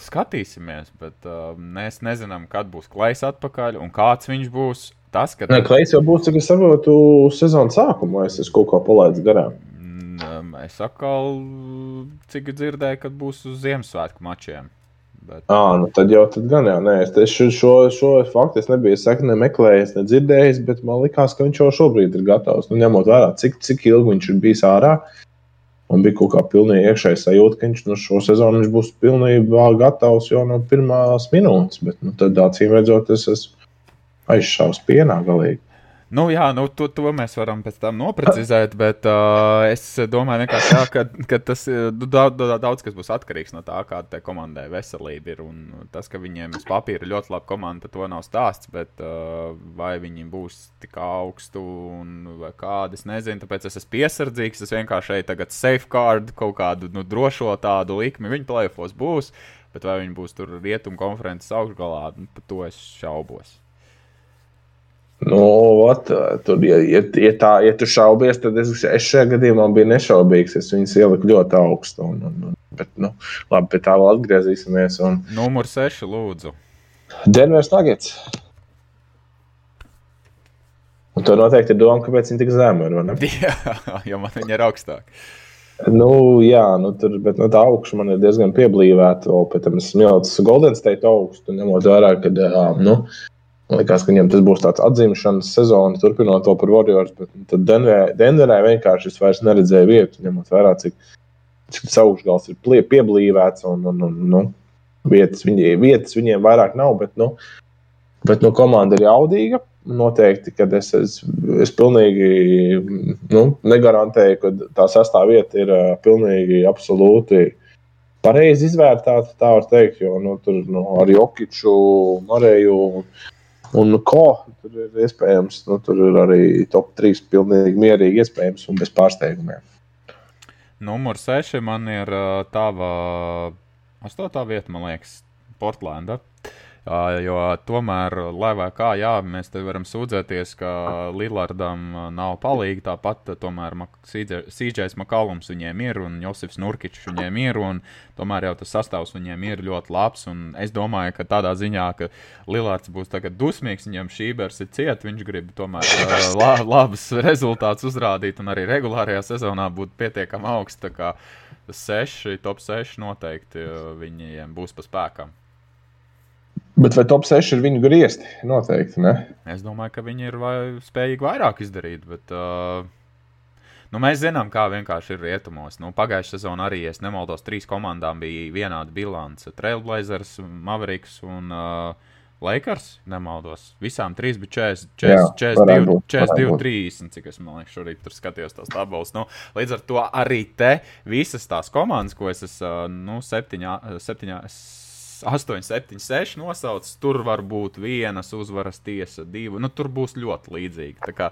skatīsimies, bet uh, mēs nezinām, kad būs klais atpakaļ un kāds viņš būs. Tas, ka... Nē, klais jau būs, cik es saprotu, sezonas sākumā. Es kaut ko palaidis garām. Mm, es atkal, cik dzirdēju, kad būs uz Ziemassvētku mačiem. Bet... À, nu tad jau tad gan, jā, nē, es šo, šo, šo faktu es nebiju sakne meklējis, ne dzirdējis, bet man likās, ka viņš jau šobrīd ir gatavs. Nu, ņemot vērā, cik, cik ilgi viņš ir bijis ārā, Man bija kaut kā pilnīgi iekšēji sajūta, ka viņš nu, šo sezonu viņš būs pilnībā gatavs jau no pirmās minūtes. Bet nu, tad, acīm redzot, es esmu aizšāvis pienā galīgi. Nu, jā, nu, to, to mēs varam pēc tam noprecizēt, bet uh, es domāju, jā, ka, ka tas daudz, daudz kas būs atkarīgs no tā, kāda komandai veselība ir. Un tas, ka viņiem uz papīra ir ļoti laba komanda, to nav stāsts. Bet uh, vai viņi būs tik augstu vai kādi, es nezinu. Tāpēc es esmu piesardzīgs. Es vienkārši šeit tagad safeguard kaut kādu nu, drošo tādu likmi. Viņi plēfos būs, bet vai viņi būs tur rietumu konferences augšgalā, nu, par to es šaubos. Nu, ot, tur, ja, ja, ja, tā, ja tu šaubies, tad es, es šajā gadījumā biju nešaubīgs. Es viņus ieliku ļoti augstu. Un, un, un, bet, nu, labi, pie tā vēl atgriezīsimies. Un... Numur 6, lūdzu. Denveras Nuggets. Un to noteikti ir doma, kāpēc viņi tik zemi ir. [LAUGHS] Jā, jo man viņi ir augstāk. Nu, jā, nu, tur, bet nu, tā augšana man ir diezgan pieblīvēta. Vēl pēc tam es smilšu Golden State augstu, ņemot vērā, ka nu, Man liekas, ka viņam tas būs tāds atzīšanas sezona, turpinot to par Warriors. Tad Denverē, vienkārši es vairs neredzēju vietu, ņemot vērā, cik, cik tas augšgals ir plie, pieblīvēts un, un, un nu, vietas, viņi, vietas viņiem vairāk nav. Bet, nu, bet nu, komanda ir jaudīga. Noteikti, ka es, es, es pilnīgi nu, negarantēju, ka tā sastāvvieta ir uh, pilnīgi absolūti pareizi izvērtēta. Tā var teikt, jo nu, tur nu, ar Jokiču, Marēju. Un ko tur ir iespējams? Nu, tur ir arī top 3 pilnīgi mierīgi iespējams un bez pārsteigumiem. Numur 6 man ir tava 8. vieta, man liekas, Portlanda. Uh, Jo tomēr, vai kā, jā, mēs te varam sūdzēties, ka Lillardam nav palīgi. Tāpat tomēr Sīdžais Makalums viņiem ir un Josifs Nurkičs viņiem ir. Tomēr jau tas sastāvs viņiem ir ļoti labs. Es domāju, ka tādā ziņā, ka Lillards būs tagad dusmīgs, viņam šī bērns ir cieta, viņš grib tomēr la, labus rezultātus uzrādīt un arī regulārajā sezonā būt pietiekami augsts. Tā kā 6, top 6 noteikti viņiem būs pa spēkam. Bet vai top 6 ir viņu griezti? Noteikti. Ne? Es domāju, ka viņi ir vai, spējīgi vairāk izdarīt. Bet, uh, Nu, mēs zinām, kā vienkārši ir rietumos. Nu, Pagājušā sezonā arī, ja nemaldos, trīs komandām bija vienāda bilance - Trailblazers, Mavericks un uh, Lakers. Nemaldos. Visām trīs bija 40, 40, 42, 42 30, cik es liekas, šorīt tur skatījos tās tabulas. Nu, līdz ar to arī te visas tās komandas, ko es esmu, nu, septiņā, septiņā 8, 7, 6 nosaucis. Tur var būt vienas uzvaras tiesa, divi. Nu, tur būs ļoti līdzīgi. Tā, kā,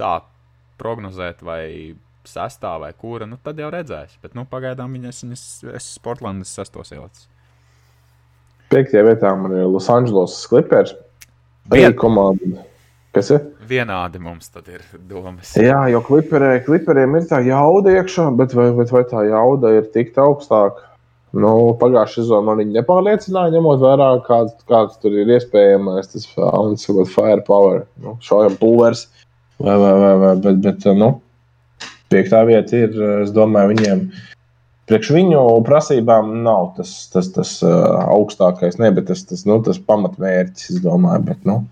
tā prognozēt, vai sastāvā vai kura, nu, tad jau redzēs. Bet nu, pagaidām viņas, viņas es Portlandas sastos ielicis. Piektajā vietā man ir Losandželos Clippers. Vien... komanda. Kas ir? Vienādi mums tad ir domas. Jā, jo kliperē, kliperiem ir tā jauda iekšā, bet vai, bet vai tā jauda ir tik augstāka? Nu, Pagājušā sezonā man viņa nepārliecināja, ņemot vērā, kāds, kāds tur ir iespējamais tas uh, firepower, nu, šaujam pulvers. Vai, vai, vai, vai, bet, bet, nu, piektā vieta ir, es domāju, viņiem. Priekš viņu prasībām nav tas, tas, tas uh, augstākais, ne, bet tas, tas, nu, tas pamatmērķis, es domāju. Bet, nu,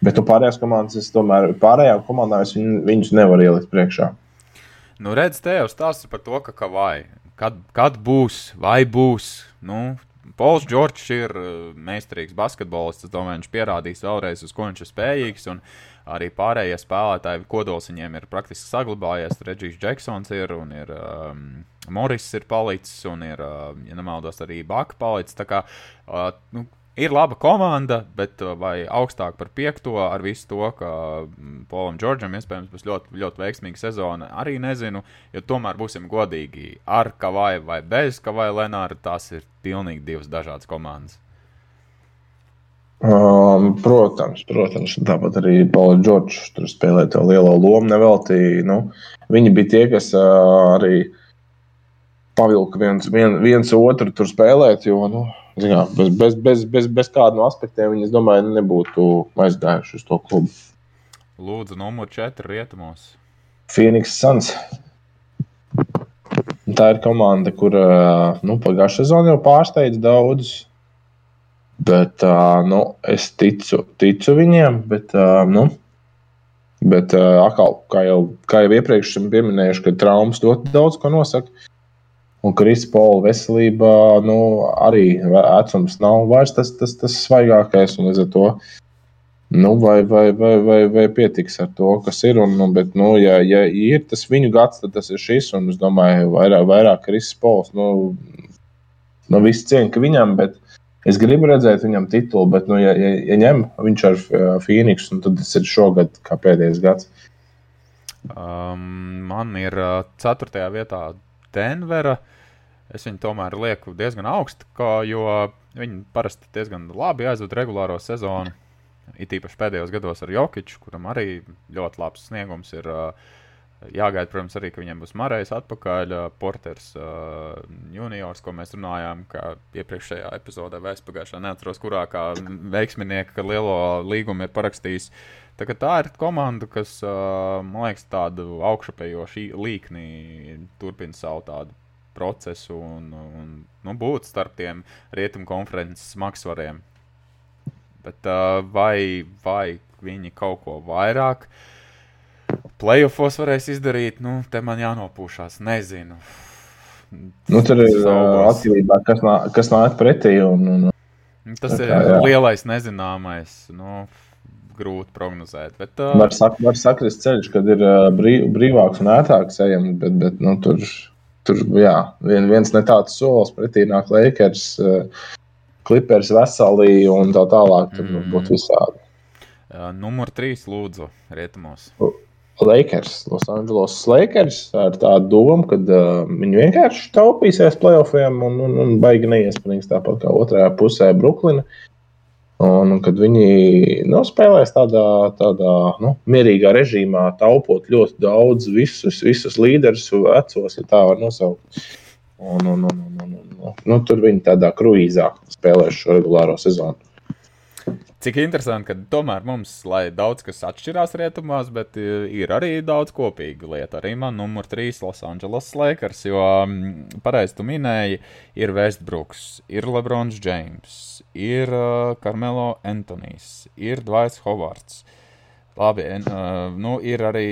bet tu pārējās komandas, es domāju, pārējām komandām es viņu, viņus nevaru ielikt priekšā. Nu, redz, te jau stāsta par to, ka Kavai kad, kad būs, vai būs. Nu, Pols Čorčs ir uh, meistarīgs basketbolists. Es domāju, viņš pierādīs vēlreiz, uz ko viņš ir spējīgs. Arī pārējie spēlētāji, kodols viņiem ir praktiski saglabājies. Reģijs Džeksons ir un ir. Um, Moris ir palicis, un ir, uh, ja nemaldos, arī Baka palicis. Tā kā uh, nu, ir laba komanda, bet uh, vai augstāk par piekto ar visu to, ka mm, Polam Džordžam iespējams būs ļoti, ļoti veiksmīga sezona, arī nezinu. Jo tomēr būsim godīgi, ar Kavai vai bez Kavai Lenāra, tās ir pilnīgi divas dažādas komandas. Um, protams, protams, tāpat arī Paula Čorčs tur spēlēja to lielo lomu. Nevelti, nu, viņi bija tie, kas uh, arī pavilka viens, vien, viens otru tur spēlēt. Jo, nu, Jā, bez, bez, bez, bez, bez kāda no aspektiem viņi, es domāju, nebūtu aizgājuši uz to klubu. Lūdzu, numur 4 rietumos. Phoenix Suns. Tā ir komanda, kur nu, pagājušā sezonā jau pārsteidza daudzus. Bet nu, es ticu, ticu viņiem, bet, nu, bet atkal, kā jau, kā jau iepriekš minējuši, ka traumas ļoti daudz ko nosaka. Un Krispola veselībā nu, arī vecums nav vairs tas, tas, tas svaigākais. Līdz ar to nu, vai, vai, vai, vai, vai pietiks ar to, kas ir. Un, nu, bet, nu, ja, ja ir tas viņu gads, tad tas ir šis. Un es domāju, vairāk, vairāk Krispols. Nu, nu, viss cieņa viņam, bet es gribu redzēt viņam titulu. Bet, nu, ja, ja, ja ņem viņš ar Phoenix, tad tas ir šogad kā pēdējais gads. Um, man ir uh, ceturtajā vietā Denvera. Es viņu tomēr lieku diezgan augstu, jo viņi parasti diezgan labi aizvada regulāro sezonu. It īpaši pēdējos gados ar Jokiču, kuram arī ļoti labs sniegums ir. Jāgaida, protams, arī, ka viņiem būs Marijas atpakaļ, Porters uh, juniors, ko mēs runājām, kā iepriekšējā epizodē, vai es pagājušā neatceros, kurā kā veiksminieka lielo līgumu ir parakstījis. Tā, tā ir komanda, kas, man liekas, tādu augšupējošu līkni turpina savu tādu procesu un, un nu, būt starp tiem rietumu konferences smagsvariem. Bet vai, vai viņi kaut ko vairāk playoffs varēs izdarīt, nu, te man jānopūšās. Nezinu. Nu, tur ir atkarībā, kas, nā, kas nāk pretī. Un, un, Tas tā, ir jā. lielais nezināmais. Nu, grūti prognozēt. Bet, uh, var, sak, var sakrist ceļš, kad ir uh, brīv, brīvāks un ērtāks ejams, bet, bet nu, tur tur jā, vien, viens ne tāds solis pretī nāk Lakers, Clippers veselī un tā tālāk. Tur mm. būtu visādi. Uh, numur trīs, lūdzu, rietumos. Lakers, Los Angeles Lakers ar tādu domu, ka uh, viņi vienkārši taupīsies playoffiem un, un, un baigi neiesprings tāpat kā otrajā pusē Brooklyna. Uh, Un, kad viņi nu, spēlēs tādā, tādā nu, mierīgā režīmā, taupot ļoti daudz, visus, visus līderus, vecos, ja tā var nosaukt. Un, un, un, un, un, un, nu, tur viņi tādā kruīzā spēlēs šo regulāro sezonu. Cik interesanti, ka tomēr mums, lai daudz kas atšķirās rietumos, bet e, ir arī daudz kopīgu lietu. Arī man numur 3 Los Angeles Lakers, jo pareizi tu minēji, ir Westbrooks, ir Lebrons James, ir uh, Carmelo Antonijs, ir Dvaits Hovards. Labi, uh, nu, ir arī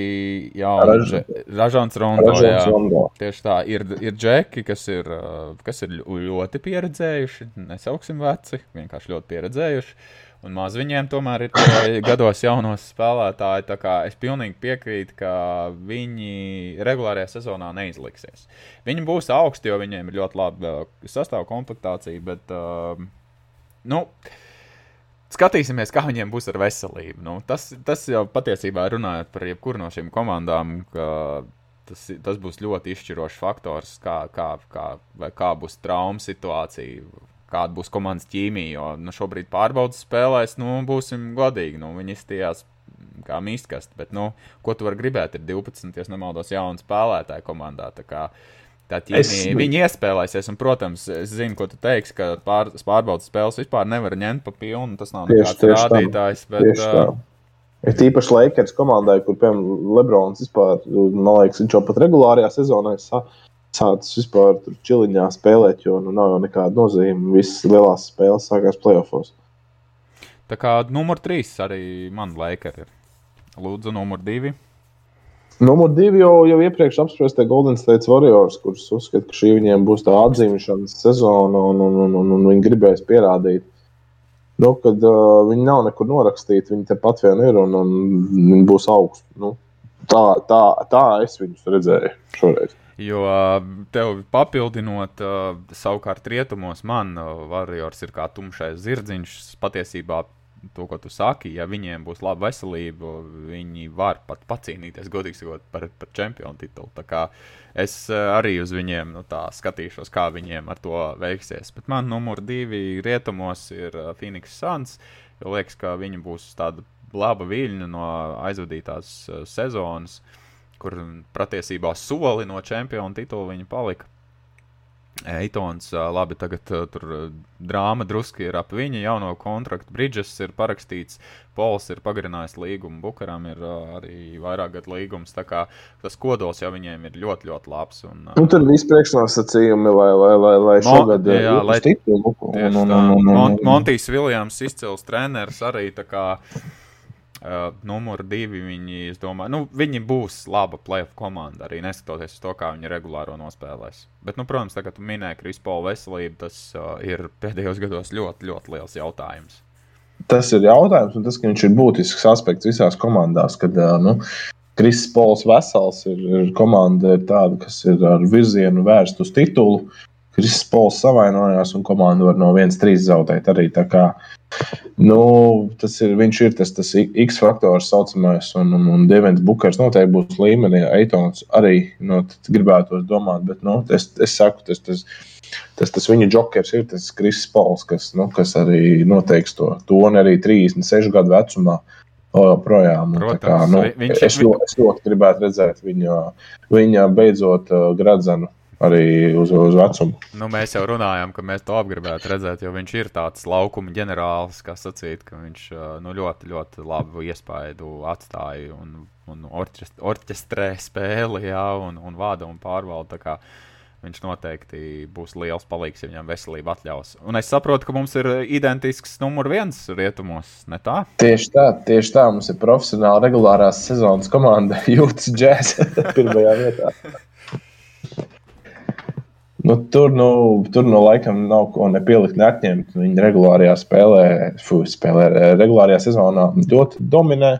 Raž... Ražants Rondo. Ražants Rondo. Tieši tā, ir, ir džeki, kas ir, uh, kas ir ļoti pieredzējuši, nesauksim veci, vienkārši ļoti pieredzējuši. Un maz viņiem tomēr ir [COUGHS] gados jaunos spēlētāji. Es pilnīgi piekrītu, ka viņi regulārajā sezonā neizliksies. Viņi būs augsti, jo viņiem ir ļoti laba sastāvā komplektācija, bet, uh, nu, uh, Skatīsimies, kā viņiem būs ar veselību. Nu, tas, tas jau patiesībā runājot par jebkuru no šīm komandām, tas, tas būs ļoti izšķirošs faktors, kā, kā, kā, kā būs traumas situācija, kāda būs komandas ķīmija. Jo nu, šobrīd pārbaudas spēlēs, nu, būsim godīgi. Nu, viņi izstījās kā mīstkasti, bet, nu, ko tu vari gribēt, ir 12, ja nemaldos, jaunu spēlētāju komandā. Tā ķīmija, es... viņi iespēlēsies, un, protams, es zinu, ko tu teiksi, ka pār, pārbaudas spēles vispār nevar ņemt pa pilnu. Tas nav nekāds tieši rādītājs. Bet, tieši tā. uh, Ir tīpaši Lakers komandai, kur, piemēram, Lebrons vispār, man liekas, viņš jau pat regulārajā sezonā sācis vispār čiliņā spēlēt, jo nu, nav jau nekāda nozīme. Visas lielās spēles sākās playoffs. Tā kā numur trīs arī man Lakers ir. Lūdzu, numur divi. Numur divi jau, jau iepriekš apspriestie Golden State Warriors, kurus uzskata, ka šī viņiem būs tā atzīšanas sezona, un, un, un, un, un viņi gribēs pierādīt, nu, ka uh, viņi nav nekur norakstīti. Viņi tepat vien ir un, un viņi būs augsti. Nu, tā, tā, tā es viņus redzēju šoreiz. Jo tev papildinot, savukārt rietumos man Warriors ir kā tumšais zirdziņš. Patiesībā to, ko tu saki, ja viņiem būs laba veselība, viņi var pat pacīnīties, godīgi sakot, par, par čempionu titulu. Es eh, arī uz viņiem nu, skatīšos, kā viņiem ar to veiksies. Bet man numur divi rietumos ir eh, Phoenix Suns, liekas, ka viņi būs tāda laba viļņa no aizvadītās eh, sezonas, kur patiesībā soli no čempionu titula viņi palika. Eitons, labi, tagad tur drāma drusku ir ap viņa jauno kontraktu. Bridges ir parakstīts, Pols ir pagarinājis līgumu, Bukaram ir arī vairāk gadu līgums. Tā kā tas kodols jau viņiem ir ļoti, ļoti labs. Un, nu, tur viss priekšnosacījumi, lai, lai, lai, lai šogad Mon, jā, lai titulu. Montijs Viljams izcils treneris arī tā kā. Uh, numur divi viņi, domāju, nu, viņi būs laba playoff komanda arī neskatoties uz to, kā viņi regulāro nospēlēs. Bet, nu, protams, tagad tu minēji Krispola veselību, tas uh, ir pēdējos gados ļoti, ļoti liels jautājums. Tas ir jautājums, un tas, ir būtisks aspekts visās komandās, kad uh, nu, Pols vesels ir, ir komanda ir tāda, kas ir ar virzienu vērsta uz titulu. Kristis Pols savainojās, un komanda var no 1-3 zaudēt arī. Kā Nu, tas ir, viņš ir tas, tas X faktors, saucamais, un, un, un Devins Bukers noteikti būs līmenī. Eitons arī nu, gribētu domāt, bet nu, es, es saku, tas, tas, tas, tas viņa jokers ir tas Kristis Pauls, kas, nu, kas arī noteiks to toni arī 36 gadu vecumā. Projām. Protams, kā, nu, viņš, es, ļoti, es ļoti gribētu redzēt viņa, viņa beidzot uh, gradzenu arī uz, uz vecumu. Nu, mēs jau runājām, ka mēs to apgribētu redzēt, jo viņš ir tāds laukuma ģenerālis, kas sacīt, ka viņš nu, ļoti, ļoti labu iespaidu atstāja un, un orķest, orķestrē spēli, jā, un, un vada un pārvalda. Viņš noteikti būs liels palīgs, ja viņam veselība atļaus. Un es saprotu, ka mums ir identisks numur viens rietumos, ne tā? Tieši tā, tieši tā. Mums ir profesionāla regulārās sezonas komanda [LAUGHS] Jūtas Jazz [LAUGHS] pirmajā vietā. Nu, tur, nu, tur nu, laikam nav ko nepielikt, neatņemt. Viņi regulārajā spēlē, fu, spēlē regulārajā sezonā ļoti dominē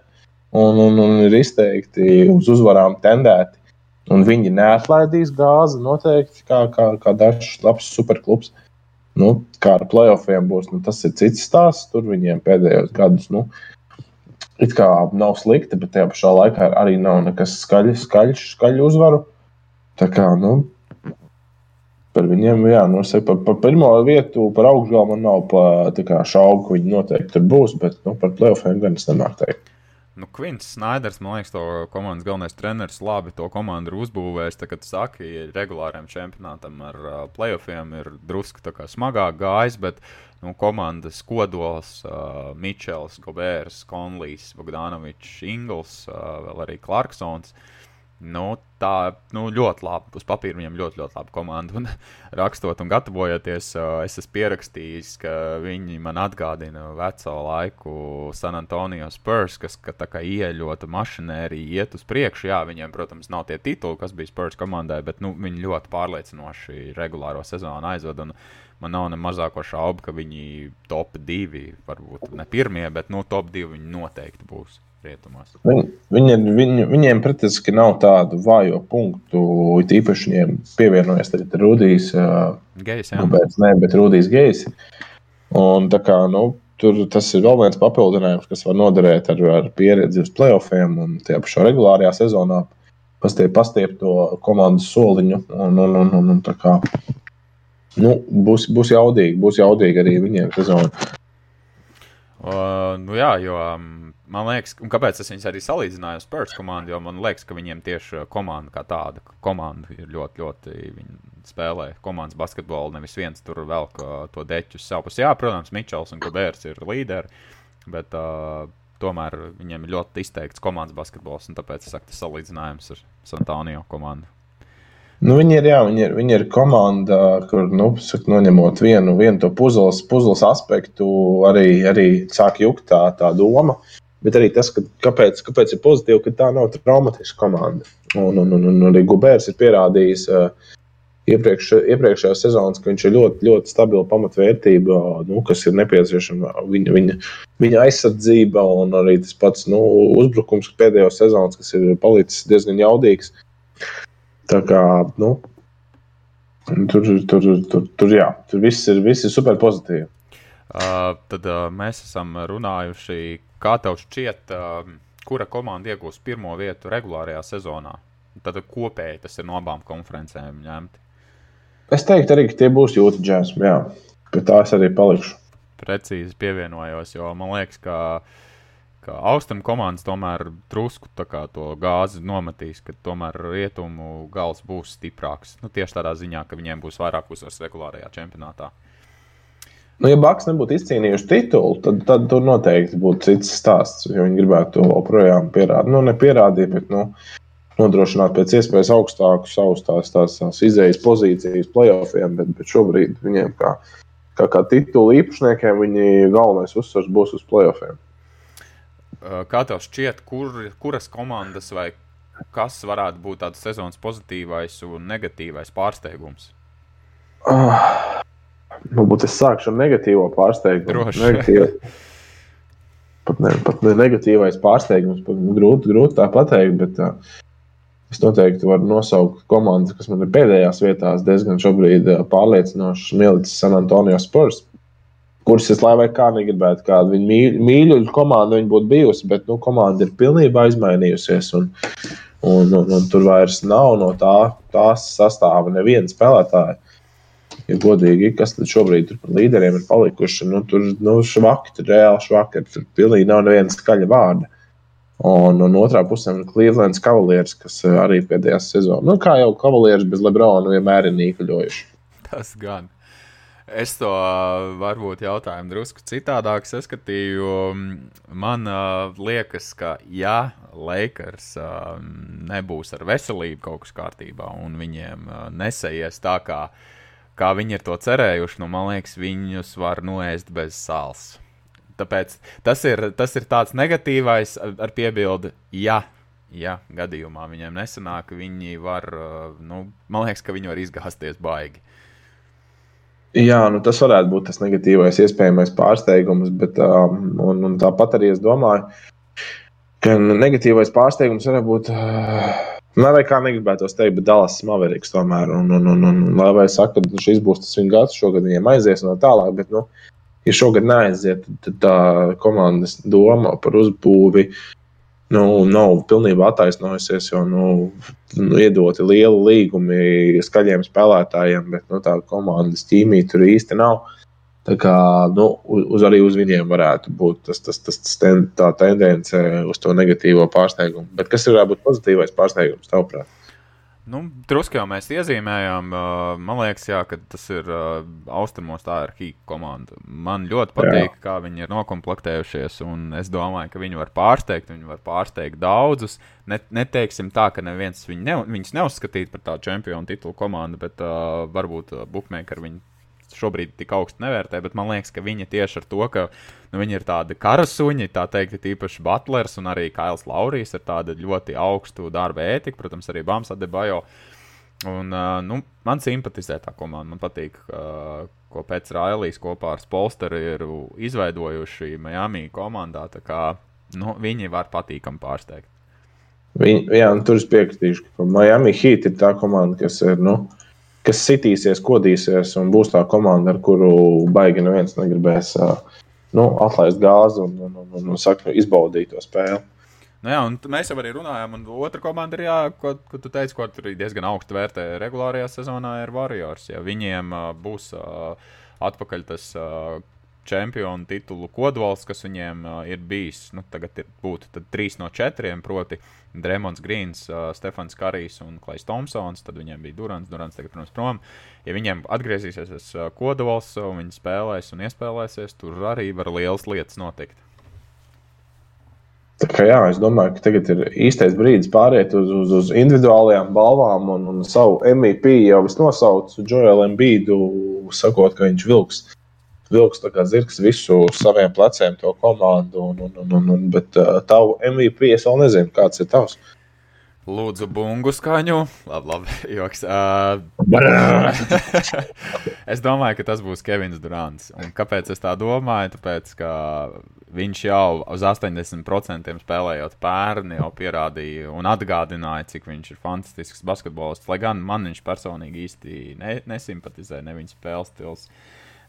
un, un, un ir izteikti uz uzvarām tendēti. Un viņi neatlaidīs gāzi noteikti, kā, kā, kā dažs labs superklubs. Nu, kā ar playoffiem būs, nu, tas ir cits stāsts. Tur viņiem pēdējos gadus nu, it kā nav slikti, bet tajā pašā laikā arī nav nekas skaļš, skaļš, skaļš uzvaru. Tā kā, nu, par viņiem, jā, nu, es par, par pirmo vietu, par augšgalu man nav pa, kā, šaubu, ka viņi noteikti tur būs, bet nu, par playoffiem gan es nemāku teikt. Nu, Kvins Snaiders, man liekas, to komandas galvenais treneris labi to komandu ir uzbūvējis. Kad saka, ja regulāriem čempionātam ar uh, playoffiem ir drusku smagāk gājis, bet nu, komandas kodols, uh, Mičels, Gobērs, Konlijs, Bogdanovičs, Ingls, uh, vēl arī Clarksons. Nu, tā nu, ļoti labi. Uz papīra viņam ļoti, ļoti laba komanda. Un, [LAUGHS] rakstot un gatavojoties, es esmu pierakstījis, ka viņi man atgādina veco laiku San Antonio Spurs, kas ka, kā ieļota mašinērija, iet uz priekšu. Jā, viņiem, protams, nav tie tituli, kas bija Spurs komandai, bet nu, viņi ļoti pārliecinoši regulāro sezonu aizvada. Man nav ne mazāko šaubu, ka viņi top divi, varbūt ne pirmie, bet nu, top divi viņi noteikti būs rietumos. Viņi, viņi, viņi, viņiem praktiski nav tādu vājo punktu. It īpaši viņiem pievienojas Rudijs Gejs. Gubēts, nē, bet Rudijs Gejs. Un tā kā, nu, tur tas ir vēl viens papildinājums, kas var noderēt ar, ar pieredzi uz playoffiem un tie pašā regulārajā sezonā. Pastiep, pastiep to komandas soliņu. Un, un, un, un, un, kā, nu, būs, būs jaudīgi, būs jaudīgi arī viņiem sezonā. Uh, nu jā, jo um, man liekas, un kāpēc es viņus arī salīdzināju ar Spurs komandu, jo man liekas, ka viņiem tieši komanda kā tāda, komanda ir ļoti, ļoti, viņi spēlē komandas basketbolu, nevis viens tur vēl to deķu uz savu pusi. Jā, protams, Mičels un Gabērs ir līderi, bet uh, tomēr viņiem ir ļoti izteikts komandas basketbols, un tāpēc es saku, tas salīdzinājums ar Santāniju komandu. Nu, viņi, ir, jā, viņi, ir, viņi ir komanda, kur nu, saka, noņemot vienu, vienu to puzles, puzles aspektu, arī, arī sāk jukt tā, tā doma. Bet arī tas, ka, kāpēc, kāpēc ir pozitīvi, ka tā nav traumatiska komanda. Un, un, un, un arī Gubērs ir pierādījis uh, iepriekš, iepriekšējā sezonas, ka viņš ir ļoti, ļoti stabila pamatvērtība, nu, kas ir nepieciešama viņa, viņa, viņa aizsardzība un arī tas pats nu, uzbrukums pēdējos sezonas, kas ir palicis diezgan jaudīgs. Tā kā, nu, tur, tur, tur, tur, jā, tur viss ir, viss ir super pozitīvi. Uh, tad uh, mēs esam runājuši, kā tev šķiet, uh, kura komanda iegūs pirmo vietu regulārajā sezonā. Tad kopēji tas ir no abām konferencēm ņemti. Es teiktu, arī, tie būs jūtas džēsmi, jā. Pie tā es arī palikšu. Precīzi pievienojos, jo man liekas, ka uh, ka austrumu komandas tomēr drusku to gāzi nometīs, ka tomēr rietumu gals būs stiprāks. Nu, tieši tādā ziņā, ka viņiem būs vairāk uzvaras regulārajā čempionātā. Nu, ja Baks nebūtu izcīnījuši titulu, tad, tad tur noteikti būtu cits stāsts. Jo viņi gribētu to joprojām pierādīt. Nu, nepierādīt, bet nu, nodrošināt pēc iespējas augstāku savus tās, tās, tās izējas pozīcijas playoffiem. Bet, bet šobrīd viņiem, kā, kā, kā titulu īpašniekiem, viņi galvenais uzsvars būs uz playoffiem. Kā tev šķiet, kur, kuras komandas vai kas varētu būt tāds sezonas pozitīvais un negatīvais pārsteigums? Uh, varbūt es sākšu ar negatīvo pārsteigumu. Droši. Negatīva. pat, ne, pat ne negatīvais pārsteigums, grūti, grūti tā pateikt, bet uh, es noteikti varu nosaukt komandas, kas man ir pēdējās vietās diezgan šobrīd uh, pārliecinoši mielicis San Antonio Spurs kuras es lai vai kā negribētu, kāda viņa mīļ, mīļuļu komanda viņa būtu bijusi, bet nu, komanda ir pilnībā izmainījusies. Un, un, un, un tur vairs nav no tā, tās sastāva neviena spēlētāja. Ja godīgi, kas tad šobrīd tur par līderiem ir palikuši, nu, tur nu, švaki, tur reāli švaki, tur pilnīgi nav neviena skaļa vārda. Un, un otrā pusē ir Clevelands Cavaliers, kas arī pēdējā sezonā, nu, kā jau Cavaliers bez Lebrona, vienmēr ir nīkuļojuši. Tas gan. Es to varbūt jautājumu drusku citādāk saskatīju. Man uh, liekas, ka ja Lakers uh, nebūs ar veselību kaut kas kārtībā un viņiem uh, nesaies tā, kā, kā viņi ir to cerējuši, nu, man liekas, viņus var noēst bez sāls. Tāpēc tas ir, tas ir tāds negatīvais ar piebildi, ja, ja gadījumā viņiem nesanāk, viņi var, nu, man liekas, ka viņi var izgāzties baigi. Jā, nu tas varētu būt tas negatīvais, iespējamais pārsteigums, bet um, un, un tāpat arī es domāju, ka negatīvais pārsteigums varētu būt. Uh, Lai vai kā negribētos teikt, bet Dallas Mavericks tomēr. Un, un, un, un, lai vai saka, ka šis būs tas viņa gads, šogad viņiem aizies no tālāk, bet, nu, ja šogad neaiziet, tad tā komandas doma par uzbūvi nu, nav pilnībā attaisnojusies, jo nu, nu, iedoti lieli līgumi skaļiem spēlētājiem, bet nu, tā komandas ķīmija tur īsti nav. Tā kā nu, uz, arī uz viņiem varētu būt tas, tas, tas, tas ten, tā tendence uz to negatīvo pārsteigumu. Bet kas varētu būt pozitīvais pārsteigums, tavuprāt? Nu, Drusku jau mēs iezīmējām. Man liekas, jā, ka tas ir austrumos, tā ir Hīka komanda. Man ļoti patīk, jā. kā viņi ir noklāpējušies. Es domāju, ka viņi var pārsteigt, viņi var pārsteigt daudzus. Ne, neteiksim tā, ka neviens viņu ne, neuzskatītu par tādu čempionu titulu komandu, bet uh, varbūt uh, Bookmaker viņu šobrīd tik augstu nevērtē, bet man liekas, ka viņi tieši ar to, ka nu, viņi ir tādi karasuņi, tā teikt, tīpaši Butlers un arī Kails Laurijs ar tādu ļoti augstu darba ētiku, protams, arī Bams Adebajo. Un, uh, nu, man simpatizē tā komanda. Man patīk, uh, ko pēc Railijas kopā ar Spolsteru ir izveidojuši Miami komandā. Kā, nu, viņi var patīkami pārsteigt. Viņi, jā, tur es piekritīšu, ka Miami Heat ir tā komanda, kas ir. Nu, kas sitīsies, kodīsies un būs tā komanda, ar kuru baigi neviens negribēs nu, atlaist gāzi un, un, un, un, un saka, izbaudīt to spēli. Nu jā, mēs jau arī runājām, un otra komanda ir, jā, ko, ko tu teici, ko tur diezgan augstu vērtē regulārajā sezonā, ir Warriors. Ja viņiem uh, būs uh, atpakaļ tas uh, čempionu titulu kodols, kas viņiem uh, ir bijis, nu, tagad ir, būtu trīs no četriem, proti, uh, Dremons Grīns, uh, Stefans Karijs un Klais Thompsons. Tad viņiem bija Durants, Durants tagad, protams, prom. Ja viņiem atgriezīsies tas uh, kodols un viņi spēlēs un iespēlēsies, tur arī var lielas lietas notikt. Tā kā jā, es domāju, ka tagad ir īstais brīdis pāriet uz, uz, uz individuālajām balvām un, un savu MVP jau es nosaucu Joelu Embīdu, sakot, ka viņš vilks vilks kā zirgs visu saviem pleciem, to komandu. Un, un, un, un, un, bet uh, tavu MVP es vēl nezinu, kāds ir tavs. Lūdzu, bungu skaņu. Labi, labi [LAUGHS] joks. Uh, [LAUGHS] es domāju, ka tas būs Kevins Durants. Un kāpēc es tā domāju? Tāpēc, ka viņš jau uz 80% spēlējot pērni, jau pierādīja un atgādināja, cik viņš ir fantastisks basketbolists. Lai gan man viņš personīgi īsti ne, nesimpatizē, ne viņa spēles stils. Uh,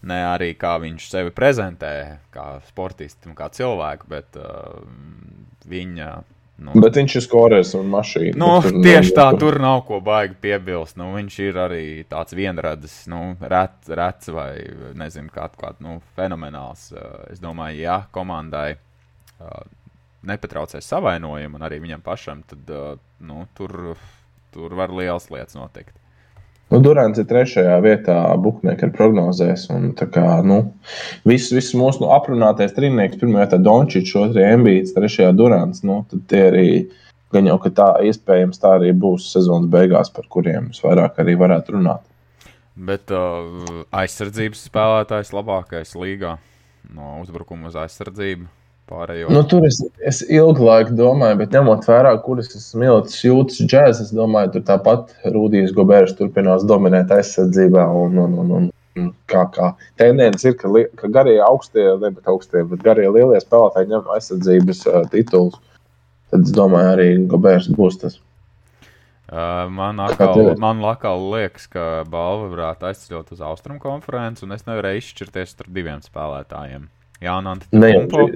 ne arī kā viņš sevi prezentē, kā sportistu un kā cilvēku, bet uh, viņa. Nu, bet viņš ir skorējis un mašīna. Nu, tur tieši tā, tur nav ko baigi piebilst. Nu, viņš ir arī tāds vienradis, nu, rets, rets vai nezinu, kā, kā nu, fenomenāls. Uh, es domāju, ja komandai uh, nepatraucēs savainojumu un arī viņam pašam, tad uh, nu, tur, tur var liels lietas notikt. Nu, Durants ir trešajā vietā, Buļbuļsaktas prognozēs. Un, kā, nu, viss, viss mūsu nu, aprunātais trīnieks, pirmā vietā Dončits, otrajā Embīts, trešajā Durants. Nu, tad tie arī gan jau tā, iespējams, tā arī būs sezonas beigās, par kuriem mēs vairāk arī varētu runāt. Bet uh, aizsardzības spēlētājs labākais līgā no uzbrukuma uz aizsardzību pārējo. Nu, tur es, es ilgu laiku domāju, bet ņemot vērā, kuras esmu ielikis jūtas džēzus, es domāju, tur tāpat Rudijs Gobērs turpinās dominēt aizsardzībā. Un, un, un, un, kā, kā tendence ir, ka, li, ka garie augstie, ne bet augstie, bet garie lielie spēlētāji ņem aizsardzības uh, titulus. Tad es domāju, arī Gobērs būs tas. Uh, man atkal, man atkal liekas, ka balva varētu aizceļot uz Austrumu konferenci, un es nevarēju izšķirties starp diviem spēlētājiem. Jāna Antetokumpo.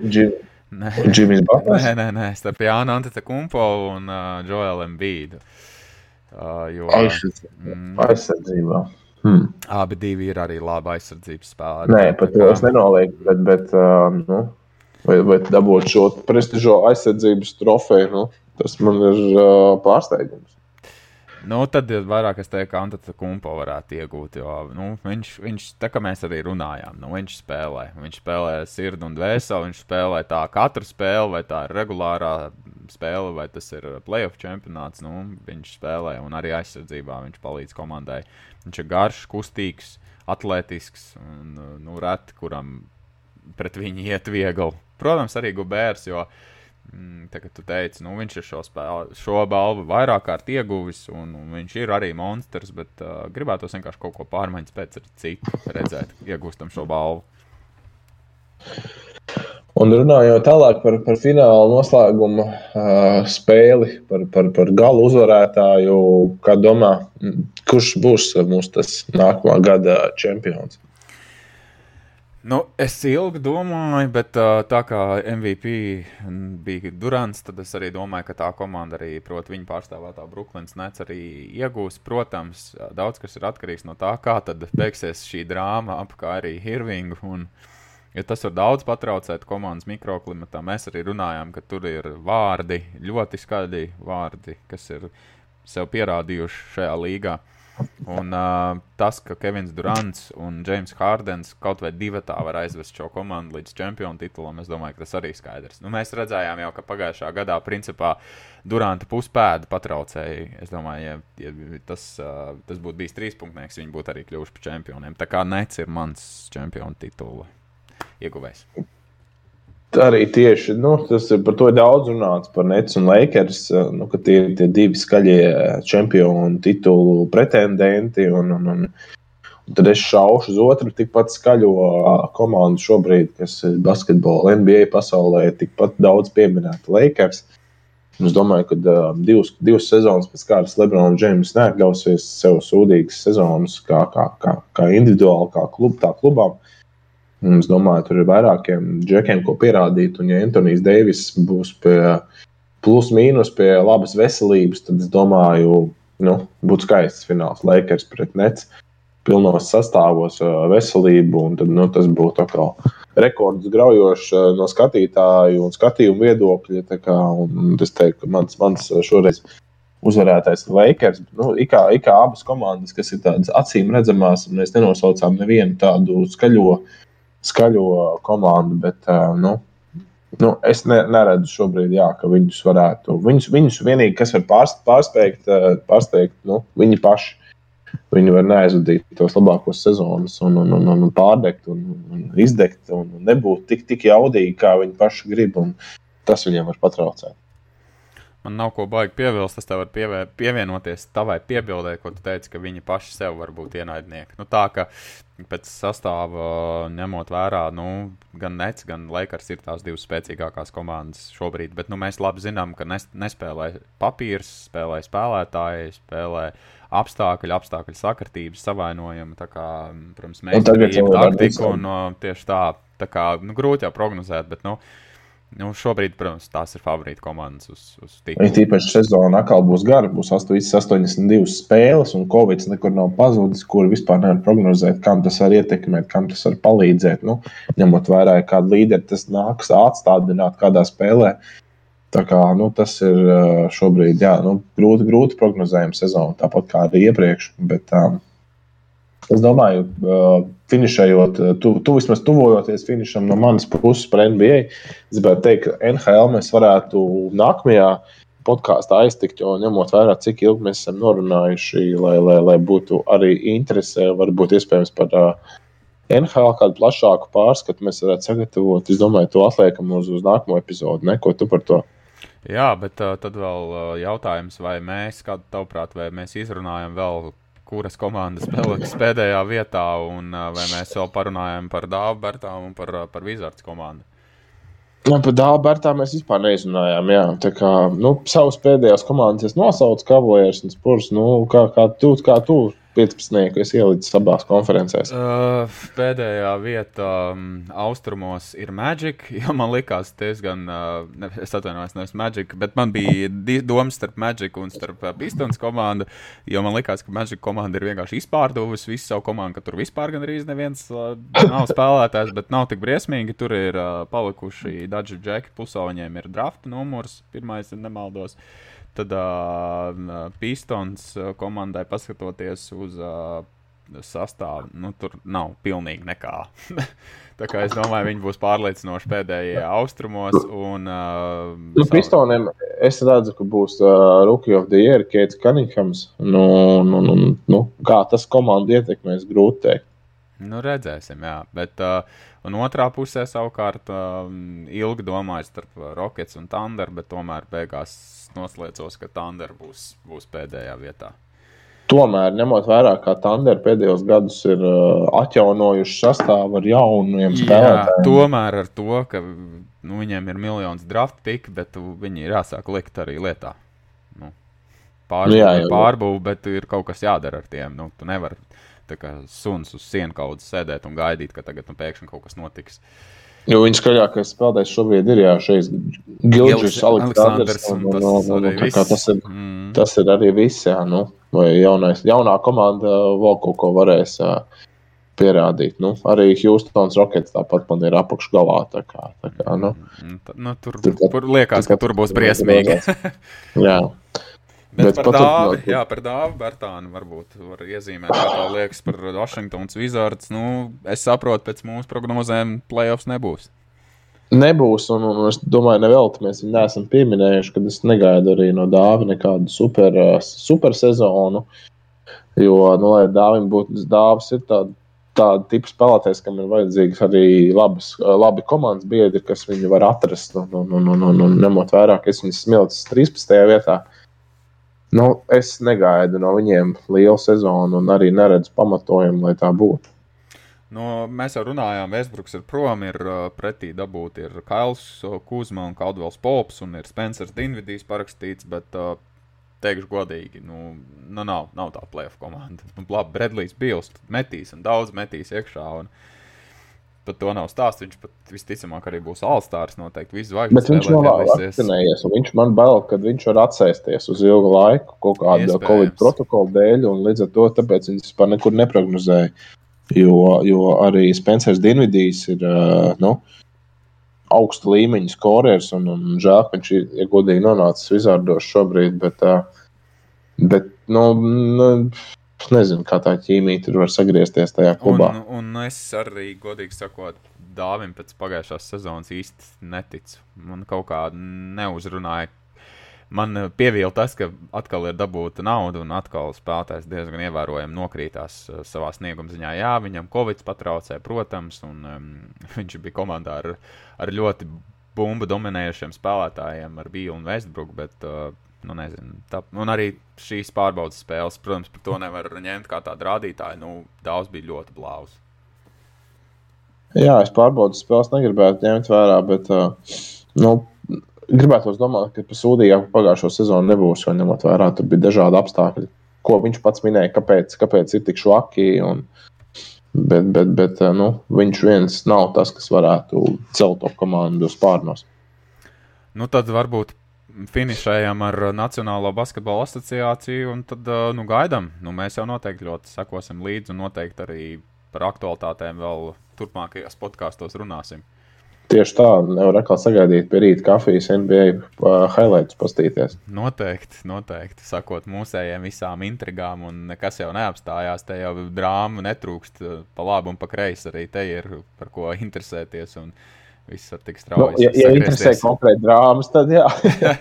Džimis [LAUGHS] Butlers? Nē, nē, nē, starp Jānu Antetokumpo un uh, Joelu Embīdu. Uh, jo, mm, aizsardzībā. Hmm. Abi divi ir arī labi aizsardzības spēlētāji. Nē, pat to es nenolieku, bet, bet uh, nu, vai, vai dabūt šo prestižo aizsardzības trofeju, nu, tas man ir uh, pārsteigums. Nu, tad vairāk es teiktu, ka Antūna Kumpo varētu iegūt. Jo, nu, viņš, viņš, tā kā mēs arī runājām, nu, viņš spēlē. Viņš spēlē sirdi un dvēseli. Viņš spēlē tā katru spēli, vai tā ir regulārā spēle, vai tas ir playoff čempionāts. Nu, viņš spēlē un arī aizsardzībā viņš palīdz komandai. Viņš ir garš, kustīgs, atletisks un nu, reti, kuram pret viņu iet viegli. Protams, arī Gubērs. Jo, uh, Mm, kā tu teici, nu, viņš ir šo, spēli, šo balvu vairāk kārt ieguvis, un, un viņš ir arī monstrs, bet uh, gribētu vienkārši kaut ko pārmaiņas pēc ar citu redzēt, iegūstam šo balvu. Un runājot tālāk par, par fināla noslēguma uh, spēli, par, par, par galu uzvarētāju, kā domā, kurš būs mūsu nākamā gada čempions? Nu, es ilgi domāju, bet uh, tā kā MVP bija Durants, tad es arī domāju, ka tā komanda arī, proti, viņa pārstāvētā Brooklynas nets arī iegūs. Protams, daudz kas ir atkarīgs no tā, kā tad beigsies šī drāma ap kā arī Hirvingu. Un, ja tas var daudz patraucēt komandas mikroklimatā, mēs arī runājām, ka tur ir vārdi, ļoti skaļi vārdi, kas ir sev pierādījuši šajā līgā. Un uh, tas, ka Kevins Durants un James Hardens kaut vai divi tā var aizvest šo komandu līdz čempionu titulam, es domāju, ka tas arī skaidrs. Nu, mēs redzējām jau, ka pagājušā gadā principā Duranta puspēda patraucēja. Es domāju, ja, ja tas, uh, tas būtu bijis trīspunktnieks, viņi būtu arī kļuvuši par čempioniem. Tā kā Nets ir mans čempionu titula ieguvējs arī tieši nu, tas ir par to daudz runāts par Nets un Lakers, eh, nu, ka tie ir tie divi skaļie čempionu titulu pretendenti. Un, un, un, un tad es šaušu uz otru tikpat skaļo eh, komandu šobrīd, kas ir basketbola NBA pasaulē, tikpat daudz pieminēta Lakers. Es domāju, ka uh, divas, divas sezonas pēc kārtas Lebrons Džeims neatļausies sev sūdīgas sezonas kā, kā, kā, kā individuāli, kā klub, tā klubām. Es domāju, tur ir vairākiem džekiem, ko pierādīt. Un, ja Antonius Deivis būs pie plus mīnus pie labas veselības, tad es domāju, nu, būtu skaists fināls Lakers pret Nets. Pilnos sastāvos veselību, un tad, nu, tas būtu atkal rekords graujošs no skatītāju un skatījumu viedokļa. Kā, un es teiktu, ka mans, mans šoreiz uzvarētājs ir Lakers. Nu, ikā, ikā abas komandas, kas ir tādas acīm redzamas, un mēs nenosaucām nevienu tādu skaļo uh, skaļo komandu, bet nu, nu, es ne, neredzu šobrīd, jā, ka viņus varētu. Viņus, viņus vienīgi, kas var pārst, pārsteigt, pārsteigt nu, viņi paši. Viņi var neaizvadīt tos labākos sezonus, un, un, un, un pārdegt, un, un izdegt, un nebūt tik, tik jaudīgi, kā viņi paši grib. Tas viņiem var patraucēt. Man nav ko baigi piebilst. Es tev varu pievē, pievienoties tavai piebildē, ko tu teici, ka viņi paši sev var būt ienaidnieki. Nu, tā kā pēc sastāvā ņemot vērā, nu, gan Nets, gan Lakers ir tās divas spēcīgākās komandas šobrīd. Bet nu, mēs labi zinām, ka nes, nespēlē papīrs, spēlē spēlētāji, spēlē apstākļi, apstākļu sakritības, savainojumi. Tā kā, protams, mēs tam un no, tieši tā. Tā kā nu, grūti jau prognozēt, bet nu, uh, Nu, šobrīd, protams, tās ir favorīta komandas uz, uz tīkla. Ja tīpaši sezona atkal būs gara, būs 82 spēles, un Covid nekur nav pazudis, kur vispār nevar prognozēt, kam tas var ietekmēt, kam tas var palīdzēt. Nu, ņemot vērā, kādu līderi tas nāks atstādināt kādā spēlē. Tā kā, nu, tas ir šobrīd jā, nu, grūti, grūti prognozējama sezona, tāpat kā arī iepriekš. Bet, um, Es domāju, uh, finišējot, tu, tu vismaz tuvojoties finišam no manas puses par NBA, es gribētu teikt, ka NHL mēs varētu nākamajā podkāstā aiztikt, jo ņemot vērā, cik ilgi mēs esam norunājuši, lai, lai, lai būtu arī interese, varbūt iespējams par uh, NHL kādu plašāku pārskatu mēs varētu sagatavot. Es domāju, to atliekam uz, uz nākamo epizodu. Ne? Ko tu par to? Jā, bet uh, tad vēl uh, jautājums, vai mēs, kādu tavuprāt, vai mēs izrunājam vēl kuras komandas paliks pēdējā vietā, un vai mēs vēl parunājam par Bērtām un par, par Vizards komandu. Nu, par Bērtām mēs vispār neizrunājām. Jā. Tā kā nu, savas pēdējās komandas es nosaucu Cavaliers un Spurs. Nu, kā, kā tu, kā tu 15. es ieliku abās konferencēs. Uh, pēdējā vietā um, austrumos ir Magic. [LAUGHS] Man liekas, diezgan, uh, ne, es atvainojos, nevis Magic, bet man bija domas starp Magic un starp uh, Pistons komandu. Jo man liekas, ka Magic komanda ir vienkārši izpārdevusi visu savu komandu, ka tur vispār gandrīz neviens uh, nav spēlētājs, bet nav tik briesmīgi. Tur ir uh, palikuši Jack, pusā viņiem ir drafta numurs, pirmais, ja nemaldos. Uh, Tad uh, Pistons komandai paskatoties uz uh, sastāvu, nu, tur nav pilnīgi nekā. [LAUGHS] Tā kā es domāju, viņi būs pārliecinoši pēdējie austrumos. Un, uh, nu, savu... Pistoniem es redzu, ka būs uh, Rookie of the Year, Keits Cunninghams. Nu, nu, nu, nu, kā tas komandu ietekmēs, grūti teikt. Nu, redzēsim, jā. Bet, uh, un otrā pusē savukārt uh, ilgi domāju starp Rockets un Thunder, bet tomēr beigās noslēdzos, ka Thunder būs, būs pēdējā vietā. Tomēr, ņemot vērā, ka Thunder pēdējos gados ir uh, atjaunojuši sastāvu ar jauniem spēlētājiem. Tomēr ar to, ka nu, viņiem ir miljons draft pick, bet viņi ir jāsāk likt arī lietā. Nu, pārbūve, jā, jā. pārbūve, bet ir kaut kas jādara ar tiem. Nu, tu nevari kā suns uz kādā sēdēt un gaidīt, ka tagad nu, pēkšņi kaut kas notiks. Jo viņa skaļākais spēlētājs šobrīd ir jā, šeit Gilģis, Aleksandrs. Un, un, un, un, tas, ir, mm. tas ir arī viss, jā, nu, vai jaunais, jaunā komanda vēl kaut ko varēs jā, pierādīt. Nu, arī Houstons Rockets tāpat man ir apakšgalā. Tā kā, tā kā, nu. Mm, nu, tur, tur, tur liekas, tur, ka tur būs briesmīgi. [LAUGHS] jā. Bet, bet par dāvu, jā, par dāvu Bertānu varbūt var iezīmēt, kā tā liekas par Washingtonas Wizards. Nu, es saprotu, pēc mūsu prognozēm playoffs nebūs. Nebūs, un, un es domāju, nevelti mēs viņu neesam pieminējuši, kad es negaidu arī no dāvana nekādu super, super sezonu. Jo, nu, lai dāvim būtu dāvs, ir tāda tāda tipa spēlētājs, kam ir vajadzīgs arī labas, labi komandas biedri, kas viņu var atrast. Un, un, un, un, un ņemot vērā, ka es viņus smilts 13. vietā, Nu, es negaidu no viņiem lielu sezonu un arī neredzu pamatojumu, lai tā būtu. No, mēs jau runājām, Vēsbruks ir prom, ir uh, pretī dabūt ir Kails, Kuzma un Kaldvels Pops un ir Spencers Dinvidijs parakstīts, bet uh, teikšu godīgi, nu, nu nav, nav tā plēfa komanda. Nu, [LAUGHS] labi, Bredlijs Bils metīs un daudz metīs iekšā. Un, uh, Pat to nav stāsts. Viņš pat visticamāk arī būs Alstārs. Noteikti visu zvaigžņu. Bet viņš nav vakcinējies. Viņš man bail, ka viņš var atsēsties uz ilgu laiku kaut kāda Covid protokola dēļ. Līdz ar to tāpēc viņš vispār nekur neprognozēja. Jo, jo arī Spencers Dienvidīs ir nu, augsta līmeņa skorers. Un, un žēl, ka viņš ir ja godīgi nonācis Vizardos šobrīd. Bet, bet nu, nu, Es nezinu, kā tā ķīmija tur var sagriezties tajā klubā. Un, un es arī, godīgi sakot, dāvim pēc pagājušās sezonas īsti neticu. Man kaut kā neuzrunāja. Man pievīla tas, ka atkal ir dabūta nauda, un atkal spēlētājs diezgan ievērojami nokrītās uh, savā snieguma ziņā. Jā, viņam Covid patraucē, protams, un um, [LAUGHS] viņš bija komandā ar, ar ļoti bumbu dominējušiem spēlētājiem, ar Bīlu un Westbrook, bet uh, nu, nezinu, tā, un arī šīs pārbaudas spēles, protams, par to nevar ņemt kā tādu rādītāju. Nu, daudz bija ļoti blāvs. Jā, es pārbaudas spēles negribētu ņemt vērā, bet uh, nu, gribētu domāt, ka par sūdīgāku pagājušo sezonu nebūs, jo ņemot vērā, tur bija dažādi apstākļi, ko viņš pats minēja, kāpēc, kāpēc ir tik švaki. Un, bet bet, bet uh, nu, viņš viens nav tas, kas varētu celt to komandu uz pārnos. Nu, tad varbūt finišējam ar Nacionālo basketbola asociāciju, un tad nu, gaidām. Nu, mēs jau noteikti ļoti sekosim līdzi, un noteikti arī par aktualitātēm vēl turpmākajos podkāstos runāsim. Tieši tā, nevar atkal sagaidīt pie rīta kafijas NBA highlights pastīties. Noteikti, noteikti. Sakot mūsējiem visām intrigām, un nekas jau neapstājās. Te jau drāma netrūkst pa labi un pa kreisi. Arī te ir par ko interesēties. Un, uh, Viss var tik strauji. Nu, ja, ja interesē konkrēti drāmas, tad jā.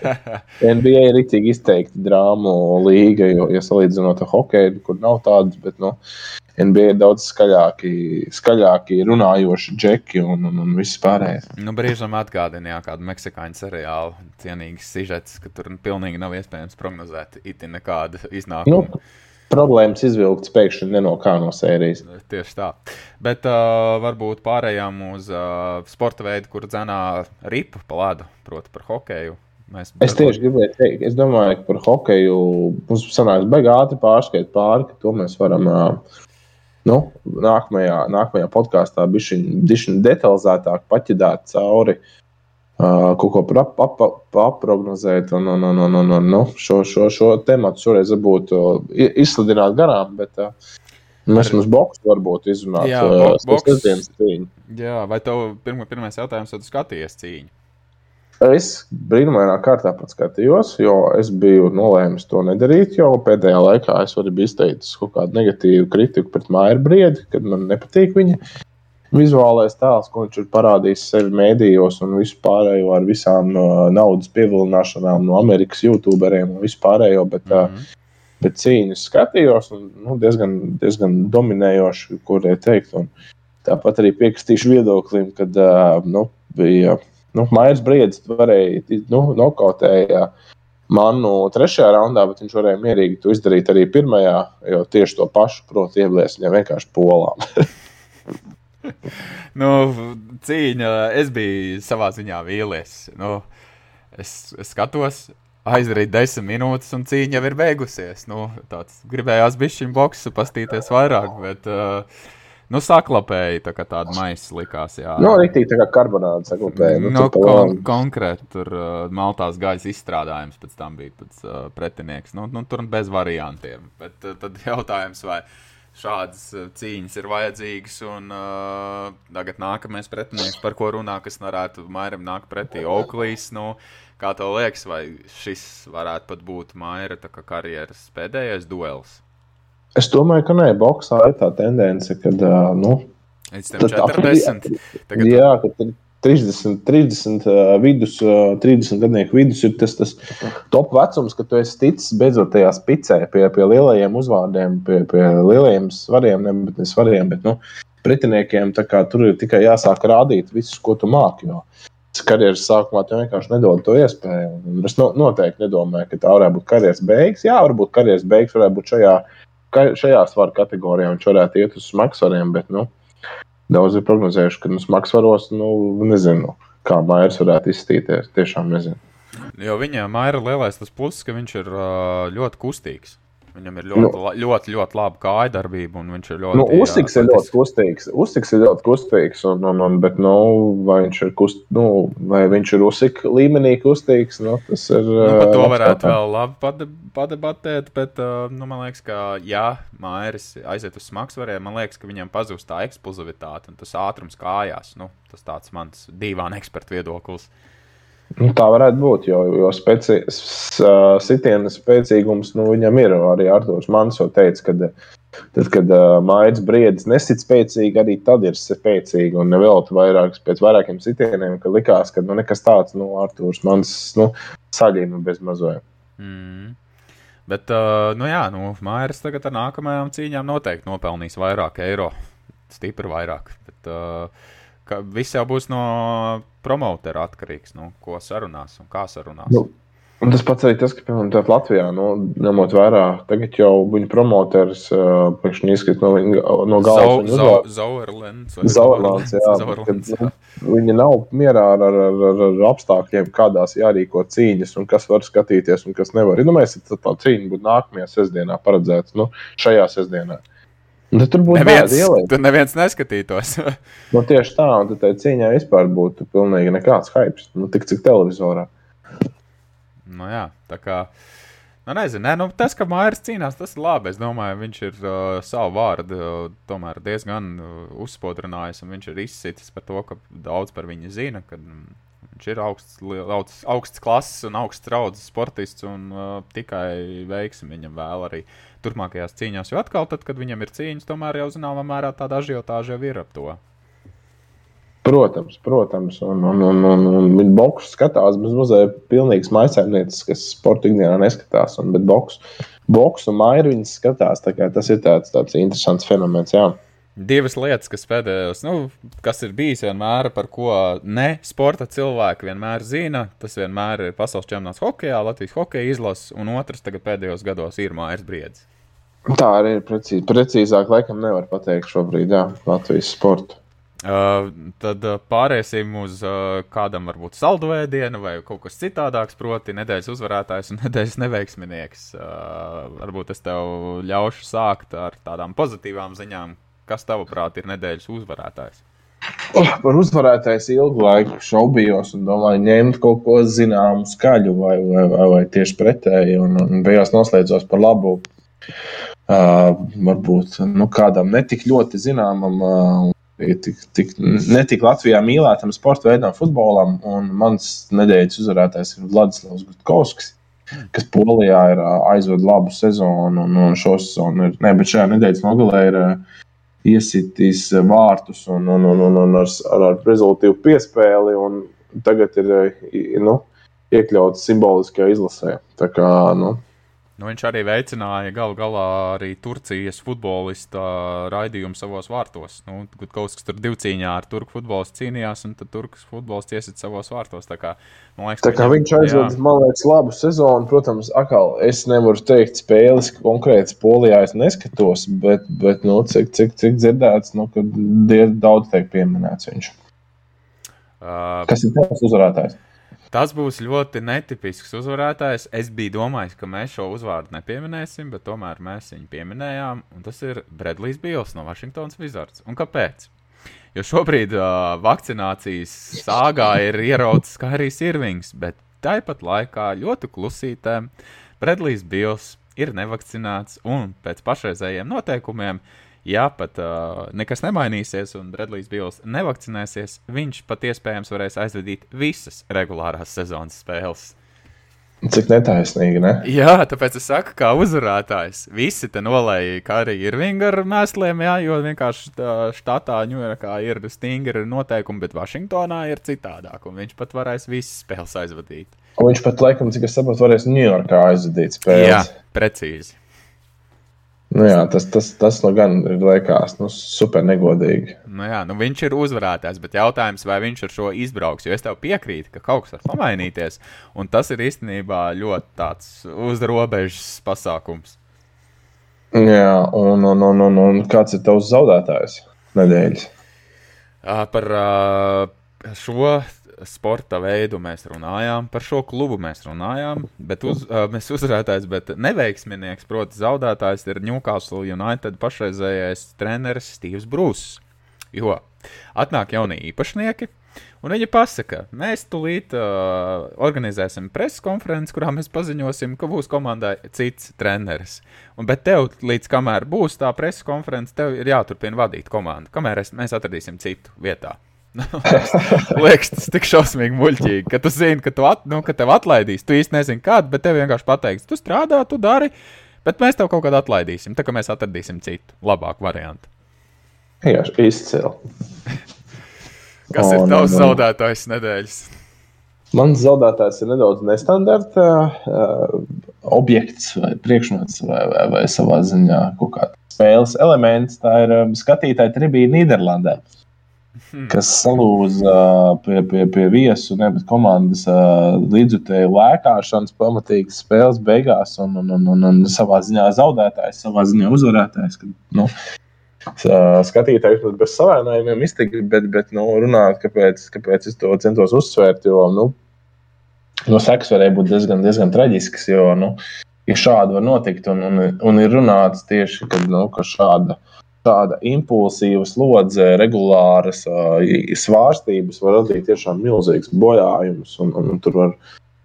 [LAUGHS] NBA ir rīcīgi izteikti drāmu līga, jo, ja salīdzinot ar hokeju, kur nav tādas, bet nu, NBA ir daudz skaļāki, skaļāki runājoši džeki un, un, un viss pārējais. Nu, brīžam atgādina, jā, kādu meksikāņu seriālu cienīgs sižets, ka tur pilnīgi nav iespējams prognozēt itin nekādu iznākumu. Nu, problēmas izvilkt pēkšņi ne no sērijas. Tieši tā. Bet uh, varbūt pārējām uz uh, sporta veidu, kur dzenā ripa pa ledu, proti par hokeju. Mēs es tieši gribēju teikt, es domāju, ka par hokeju mums sanāks baigā ātri pārskait pāri, ka to mēs varam uh, nu, nākamajā, nākamajā podkāstā bišķiņ detalizētāk paķidāt cauri uh, kaut ko paprognozēt un, un, un, un, un, un nu, šo, šo, šo tematu šoreiz būtu izsludināt garām. Bet, Mēs mums boxu varbūt izrunāt. Jā, bo boks, jā vai tev pirma, pirmais jautājums, vai tu skatījies cīņu? Es brīnumainā kārtā pat skatījos, jo es biju nolēmis to nedarīt. Jo pēdējā laikā es arī biju izteicis kaut kādu negatīvu kritiku pret Māju Briedi, kad man nepatīk viņa. Uh, vizuālais tēls, ko viņš ir parādījis sevi mēdījos un vispārējo ar visām uh, naudas pievilināšanām no Amerikas YouTuberiem un vispārējo. Bet, mm -hmm. uh, bet cīņas skatījos un nu, diezgan, diezgan dominējoši, kuriem teikt. Un tāpat arī piekristīšu viedoklim, kad uh, nu, bija nu, Maijas Briedis varēja nu, nokautēja. Manu trešajā raundā, bet viņš varēja mierīgi to izdarīt arī pirmajā, jo tieši to pašu, proti, ieblies viņam vienkārši polām. [LAUGHS] [LAUGHS] nu, cīņa, es biju savā ziņā vīlies. Nu, es, es skatos, aizdarīt desmit minūtes, un cīņa jau ir beigusies. Nu, tāds gribējās bišķiņu boksu pastīties vairāk, bet. Uh, Nu, saklapēji tā kā tāda maisa likās. Jā, nu, rītīgi tā kā karbonāda saklapēja. Nu, nu, kon konkrēti tur uh, maltās gaisa izstrādājums pēc tam bija pēc, uh, pretinieks. Nu, nu, tur bez variantiem. Bet uh, tad jautājums, vai šādas eh, cīņas ir vajadzīgas. Un uh, tagad nākamais pretinieks, par ko runā, kas varētu Mairam nākt pretī Oaklīs. Nu, Kā tev liekas, vai šis varētu pat būt Maira karjeras pēdējais duels? Es domāju, ka nē, boxā ir tā tendence, ka uh, nu, Līdz 40. Tagad... Jā, ka 30, 30 uh, vidus, uh, 30 gadnieku vidus ir tas, tas top vecums, kad tu esi ticis beidzot tajā spicē pie, pie lielajiem uzvārdiem, pie, pie lielajiem svariem, ne, bet ne svariem, bet nu, pretiniekiem tur ir tikai jāsāk rādīt visu, ko tu māki. Jo karjeras sākumā tev vienkārši nedod to iespēju. Un es no, noteikti nedomāju, ka tā varētu būt karjeras beigas. Jā, varbūt karjeras beigas varētu būt šajā, šajā svaru kategorijā, viņš varētu iet uz smagsvariem, bet nu, Daudz ir prognozējuši, ka nu, smagsvaros, nu, nezinu, kā Mairs varētu izskatīties. Tiešām nezinu. Jo viņam Maira lielais tas pluss, ka viņš ir ļoti kustīgs. Viņam ir ļoti, nu, ļoti, ļoti, ļoti laba kāja darbība, un viņš ir ļoti. Nu, Uztiks ir ļoti kustīgs. Uztiks ir ļoti kustīgs, un, un, un, bet, nu, vai viņš ir, kust, nu, vai viņš ir uzsik līmenī kustīgs, nu, tas ir. Nu, par to varētu vēl labi padebatēt, bet, nu, man liekas, ka, ja Mairis aiziet uz smagsvariem, man liekas, ka viņam pazūst tā eksplozivitāte un tas ātrums kājās. Nu, tas tāds mans dīvains eksperts viedoklis. Uh, Nu, tā varētu būt, jo, jo speci, sitiena spēcīgums nu, viņam ir. Arī Arthurs Mans jau teica, ka tad, kad uh, mājas briedis nesit spēcīgi, arī tad ir spēcīgi. Un vēl vairāk, pēc vairākiem sitieniem, ka likās, ka nu, nekas tāds, nu, Arthurs Mans nu, saļina bez mazojuma. Mm. Bet, uh, nu jā, nu, Mairis tagad ar nākamajām cīņām noteikti nopelnīs vairāk eiro. Stipri vairāk. Bet, uh, ka viss jau būs no promotera atkarīgs, nu, ko sarunās un kā sarunās. Nu. Un tas pats arī tas, ka, piemēram, Latvijā, nu, ņemot vērā, tagad jau viņa promoteris uh, izskatās no, no galvas. Zauerlens. Zauerlens, jā. Zauerlens, jā. Nu, viņa nav mierā ar, ar, ar, ar apstākļiem, kādās jārīko cīņas, un kas var skatīties, un kas nevar. Iedomājieties, ja tā cīņa būtu nākamajā sestdienā paredzēta, nu, šajā sestdienā. Nu, tur būtu neviens, tur neviens neskatītos. [LAUGHS] nu, tieši tā, un tā cīņā vispār būtu pilnīgi nekāds hype. Nu, tik cik televizorā. Nu, jā, tā kā. Nu, nezinu, ne, nu, tas, ka Mairis cīnās, tas ir labi. Es domāju, viņš ir uh, savu vārdu uh, tomēr diezgan uh, uzspodrinājis, un viņš ir izsitis par to, ka daudz par viņu zina. Kad, um, viņš ir augsts, augsts, augsts klases un augsts raudzes sportists, un uh, tikai veiksim viņam vēl arī turpmākajās cīņās. Jo atkal, tad, kad viņam ir cīņas, tomēr jau zināmā mērā tāda ažiotāža jau ir ap to. Protams, protams, un, un, un, un, un viņa boxu skatās bez mazliet pilnīgas maisēmnieces, kas sporta ikdienā neskatās, un, bet boxu, boxu mairu viņas skatās, tas ir tāds, tāds interesants fenomens, jā divas lietas, kas pēdējos, nu, kas ir bijis vienmēr, par ko ne sporta cilvēki vienmēr zina. Tas vienmēr ir pasaules čempionāts hokeja, Latvijas hokeja izlases, un otrs tagad pēdējos gados ir mājas briedis. Tā arī ir precīzi. Precīzāk, laikam, nevar pateikt šobrīd, jā, Latvijas sporta. Uh, tad uh, pāriesim uz uh, kādam, varbūt saldu vēdienu vai kaut kas citādāks, proti, nedēļas uzvarētājs un [LAUGHS] nedēļas neveiksminieks. Uh, varbūt es tev ļaušu sākt ar tādām pozitīvām ziņām, Kas tavuprāt ir nedēļas uzvarētājs? Oh, par uzvarētājs ilgu laiku šaubījos un domāju, ņemt kaut ko zināmu, skaļu vai, vai, vai, vai tieši pretēji. Un, un beigās noslēdzos par labu. Varbūt nu, kādam netik ļoti zināmam, tik, tik, netik Latvijā mīlētam sporta veidam, futbolam. Mans nedēļas uzvarētājs ir Vladislavs Gutkovskis, kas Polijā ir aizvadījis labu sezonu. Un, un šo sezonu ir, ne, bet šajā nedēļas nogalē ir iesitīs vārtus un, un, un, un, un ar, ar, ar rezultātu piespēli. Tagad ir nu, iekļauts simboliskajā izlasē. Tā kā, nu, Nu, viņš arī veicināja galu galā arī Turcijas futbolista raidījumu savos vārtos. Nu, kaut kas tur divcīņā ar turku futbolistu cīnījās, un tad turks futbolists iesit savos vārtos. Tā kā, liekas, tā kā viņš aizvada, man liekas, labu sezonu. Protams, atkal es nevaru teikt, spēles konkrēti Polijā es neskatos, bet, bet nu, cik, cik, cik dzirdēts, nu, ka daudz tiek pieminēts viņš. Uh, Kas ir tavs uzvarētājs? Tas būs ļoti netipisks uzvarētājs. Es biju domājis, ka mēs šo uzvārdu nepieminēsim, bet tomēr mēs viņu pieminējām. Tas ir Bredlijs Bils no Washingtonas Wizards. Un kāpēc? Jo šobrīd uh, vakcinācijas sāgā ir ieraudzis Kairijs Irvings, bet tāpat laikā ļoti klusītēm Bredlijs Bils ir nevakcinēts un pēc pašreizējiem noteikumiem ja pat uh, nekas nemainīsies un Bredlijs Bils nevakcinēsies, viņš pat iespējams varēs aizvadīt visas regulārās sezonas spēles. Cik netaisnīgi, ne? Jā, tāpēc es saku, kā uzvarētājs. Visi te nolēja, kā arī ir vinga ar mēsliem, jā, jo vienkārši štatā Ņujorkā ir stingri noteikumi, bet Vašingtonā ir citādāk, un viņš pat varēs visas spēles aizvadīt. Un viņš pat, laikam, cik es saprotu, varēs Ņujorkā aizvadīt spēles. Jā, precīzi. Nu jā, tas, tas, tas no gan ir liekas nu, super negodīgi. Nu jā, nu viņš ir uzvarētājs, bet jautājums, vai viņš ar šo izbrauks, jo es tev piekrītu, ka kaut kas var pamainīties, un tas ir īstenībā ļoti tāds uz robežas pasākums. Jā, un, un, un, un, un kāds ir tavs zaudētājs nedēļas? Par šo sporta veidu mēs runājām, par šo klubu mēs runājām, bet uz, uh, mēs uzvarētājs, bet neveiksminieks, proti, zaudētājs ir Newcastle United pašreizējais treneris Steve's Brūss. Jo atnāk jaunie īpašnieki. Un viņi pasaka, mēs tūlīt uh, organizēsim preses konferenci, kurā mēs paziņosim, ka būs komandai cits treneris. Un, bet tev, līdz kamēr būs tā preses konference, tev ir jāturpina vadīt komandu, kamēr es, mēs atradīsim citu vietā. [LAUGHS] Liekas, tas tik šausmīgi muļķīgi, ka tu zini, ka, tu at, nu, ka tev atlaidīs. Tu īsti nezini, kādu, bet tev vienkārši pateiks, tu strādā, tu dari, bet mēs tev kaut kādā atlaidīsim. Tā kā mēs atradīsim citu, labāku variantu. Jā, izcili. [LAUGHS] Kas ir tavs zaudētājs nedēļas? Mans zaudētājs ir nedaudz nestandarta uh, objekts vai priekšmets vai, vai, vai savā ziņā kaut kāds spēles elements. Tā ir um, skatītāja tribīna Nīderlandē. Uh, hmm. kas salūza pie, pie, pie viesu nevis komandas līdzjutēju lēkāšanas, pamatīgas spēles beigās un, un, un, un, un savā ziņā zaudētājs, savā ziņā uzvarētājs. Kad, nu, Skatītājs bez savainojumiem iztika, bet, bet nu, runāt, kāpēc, kāpēc es to centos uzsvērt, jo nu, no sekas varēja būt diezgan, diezgan traģisks, jo nu, ja šādi var notikt un, un, un ir runāts tieši, kad, nu, ka šāda uh, tāda impulsīva slodze, regulāras svārstības var radīt tiešām milzīgus bojājumus. Un, un, un tur, var,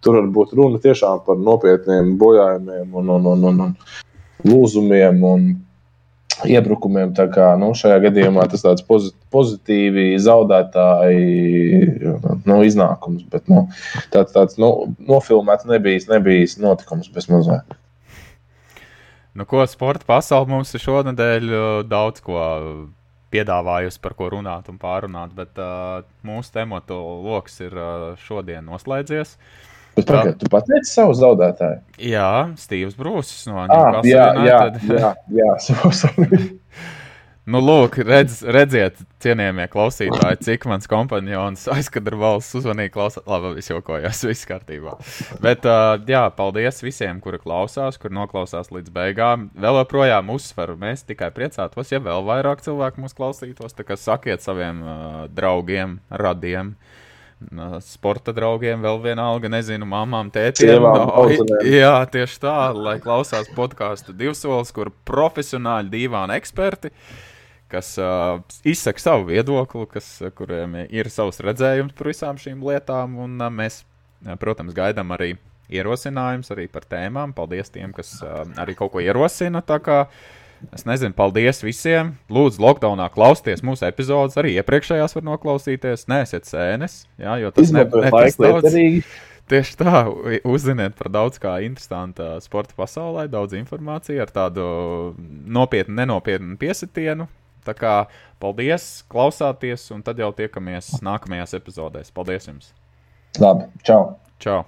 tur var būt runa tiešām par nopietniem bojājumiem un, un, un, un, un lūzumiem. Un, Iebrukumiem. Tā kā, nu, šajā gadījumā tas ir pozitīvi zaudētāji nu, iznākums. Bet nu, tāds, tāds nu, nofilmēts nebija, nebija notikums bez mazliet. Nu, ko sporta pasaule mums ir šonadēļ uh, daudz ko piedāvājusi, par ko runāt un pārunāt, bet uh, mūsu tematu lokus ir uh, šodien noslēdzies. Bet tagad tu pateici savu zaudētāju? Jā, Stīvs Brūsis no Nīderlandes. Ah, jā, jā, jā, jā, [LAUGHS] jā, Nu, lūk, redz, redziet, cienījamie klausītāji, cik mans kompanjons aizkadra valsts uzvanīja. Klausā... Labi, es jokojos, [LAUGHS] viss kārtībā. Bet, uh, jā, paldies visiem, kuri klausās, kur noklausās līdz beigām. Vēl joprojām uzsveru, mēs tikai priecātos, ja vēl vairāk cilvēku mūs klausītos. Tā kā sakiet saviem uh, draugiem, radiem. Uh, sporta draugiem, vēl vienalga, nezinu, mamām, tētiem. No, jā, tieši tā, lai klausās podkāstu divsolis, kur profesionāļi, divāni eksperti uh, kas uh, izsaka savu viedokli, kas, kuriem ir savs redzējums par visām šīm lietām. Un, uh, mēs, protams, gaidām arī ierosinājumus arī par tēmām. Paldies tiem, kas uh, arī kaut ko ierosina. Es nezinu, paldies visiem. Lūdzu, lockdownā klausieties mūsu epizodus. Arī iepriekšējās var noklausīties. Nē, esiet sēnes, jā, jo tas nebūs daudz. Tieši tā, uzziniet par daudz kā interesantu sporta pasaulē, daudz informāciju ar tādu nopietnu, nenopietnu piesitienu. Tā kā paldies, klausāties, un tad jau tiekamies nākamajās epizodēs. Paldies jums! Labi, čau! Čau!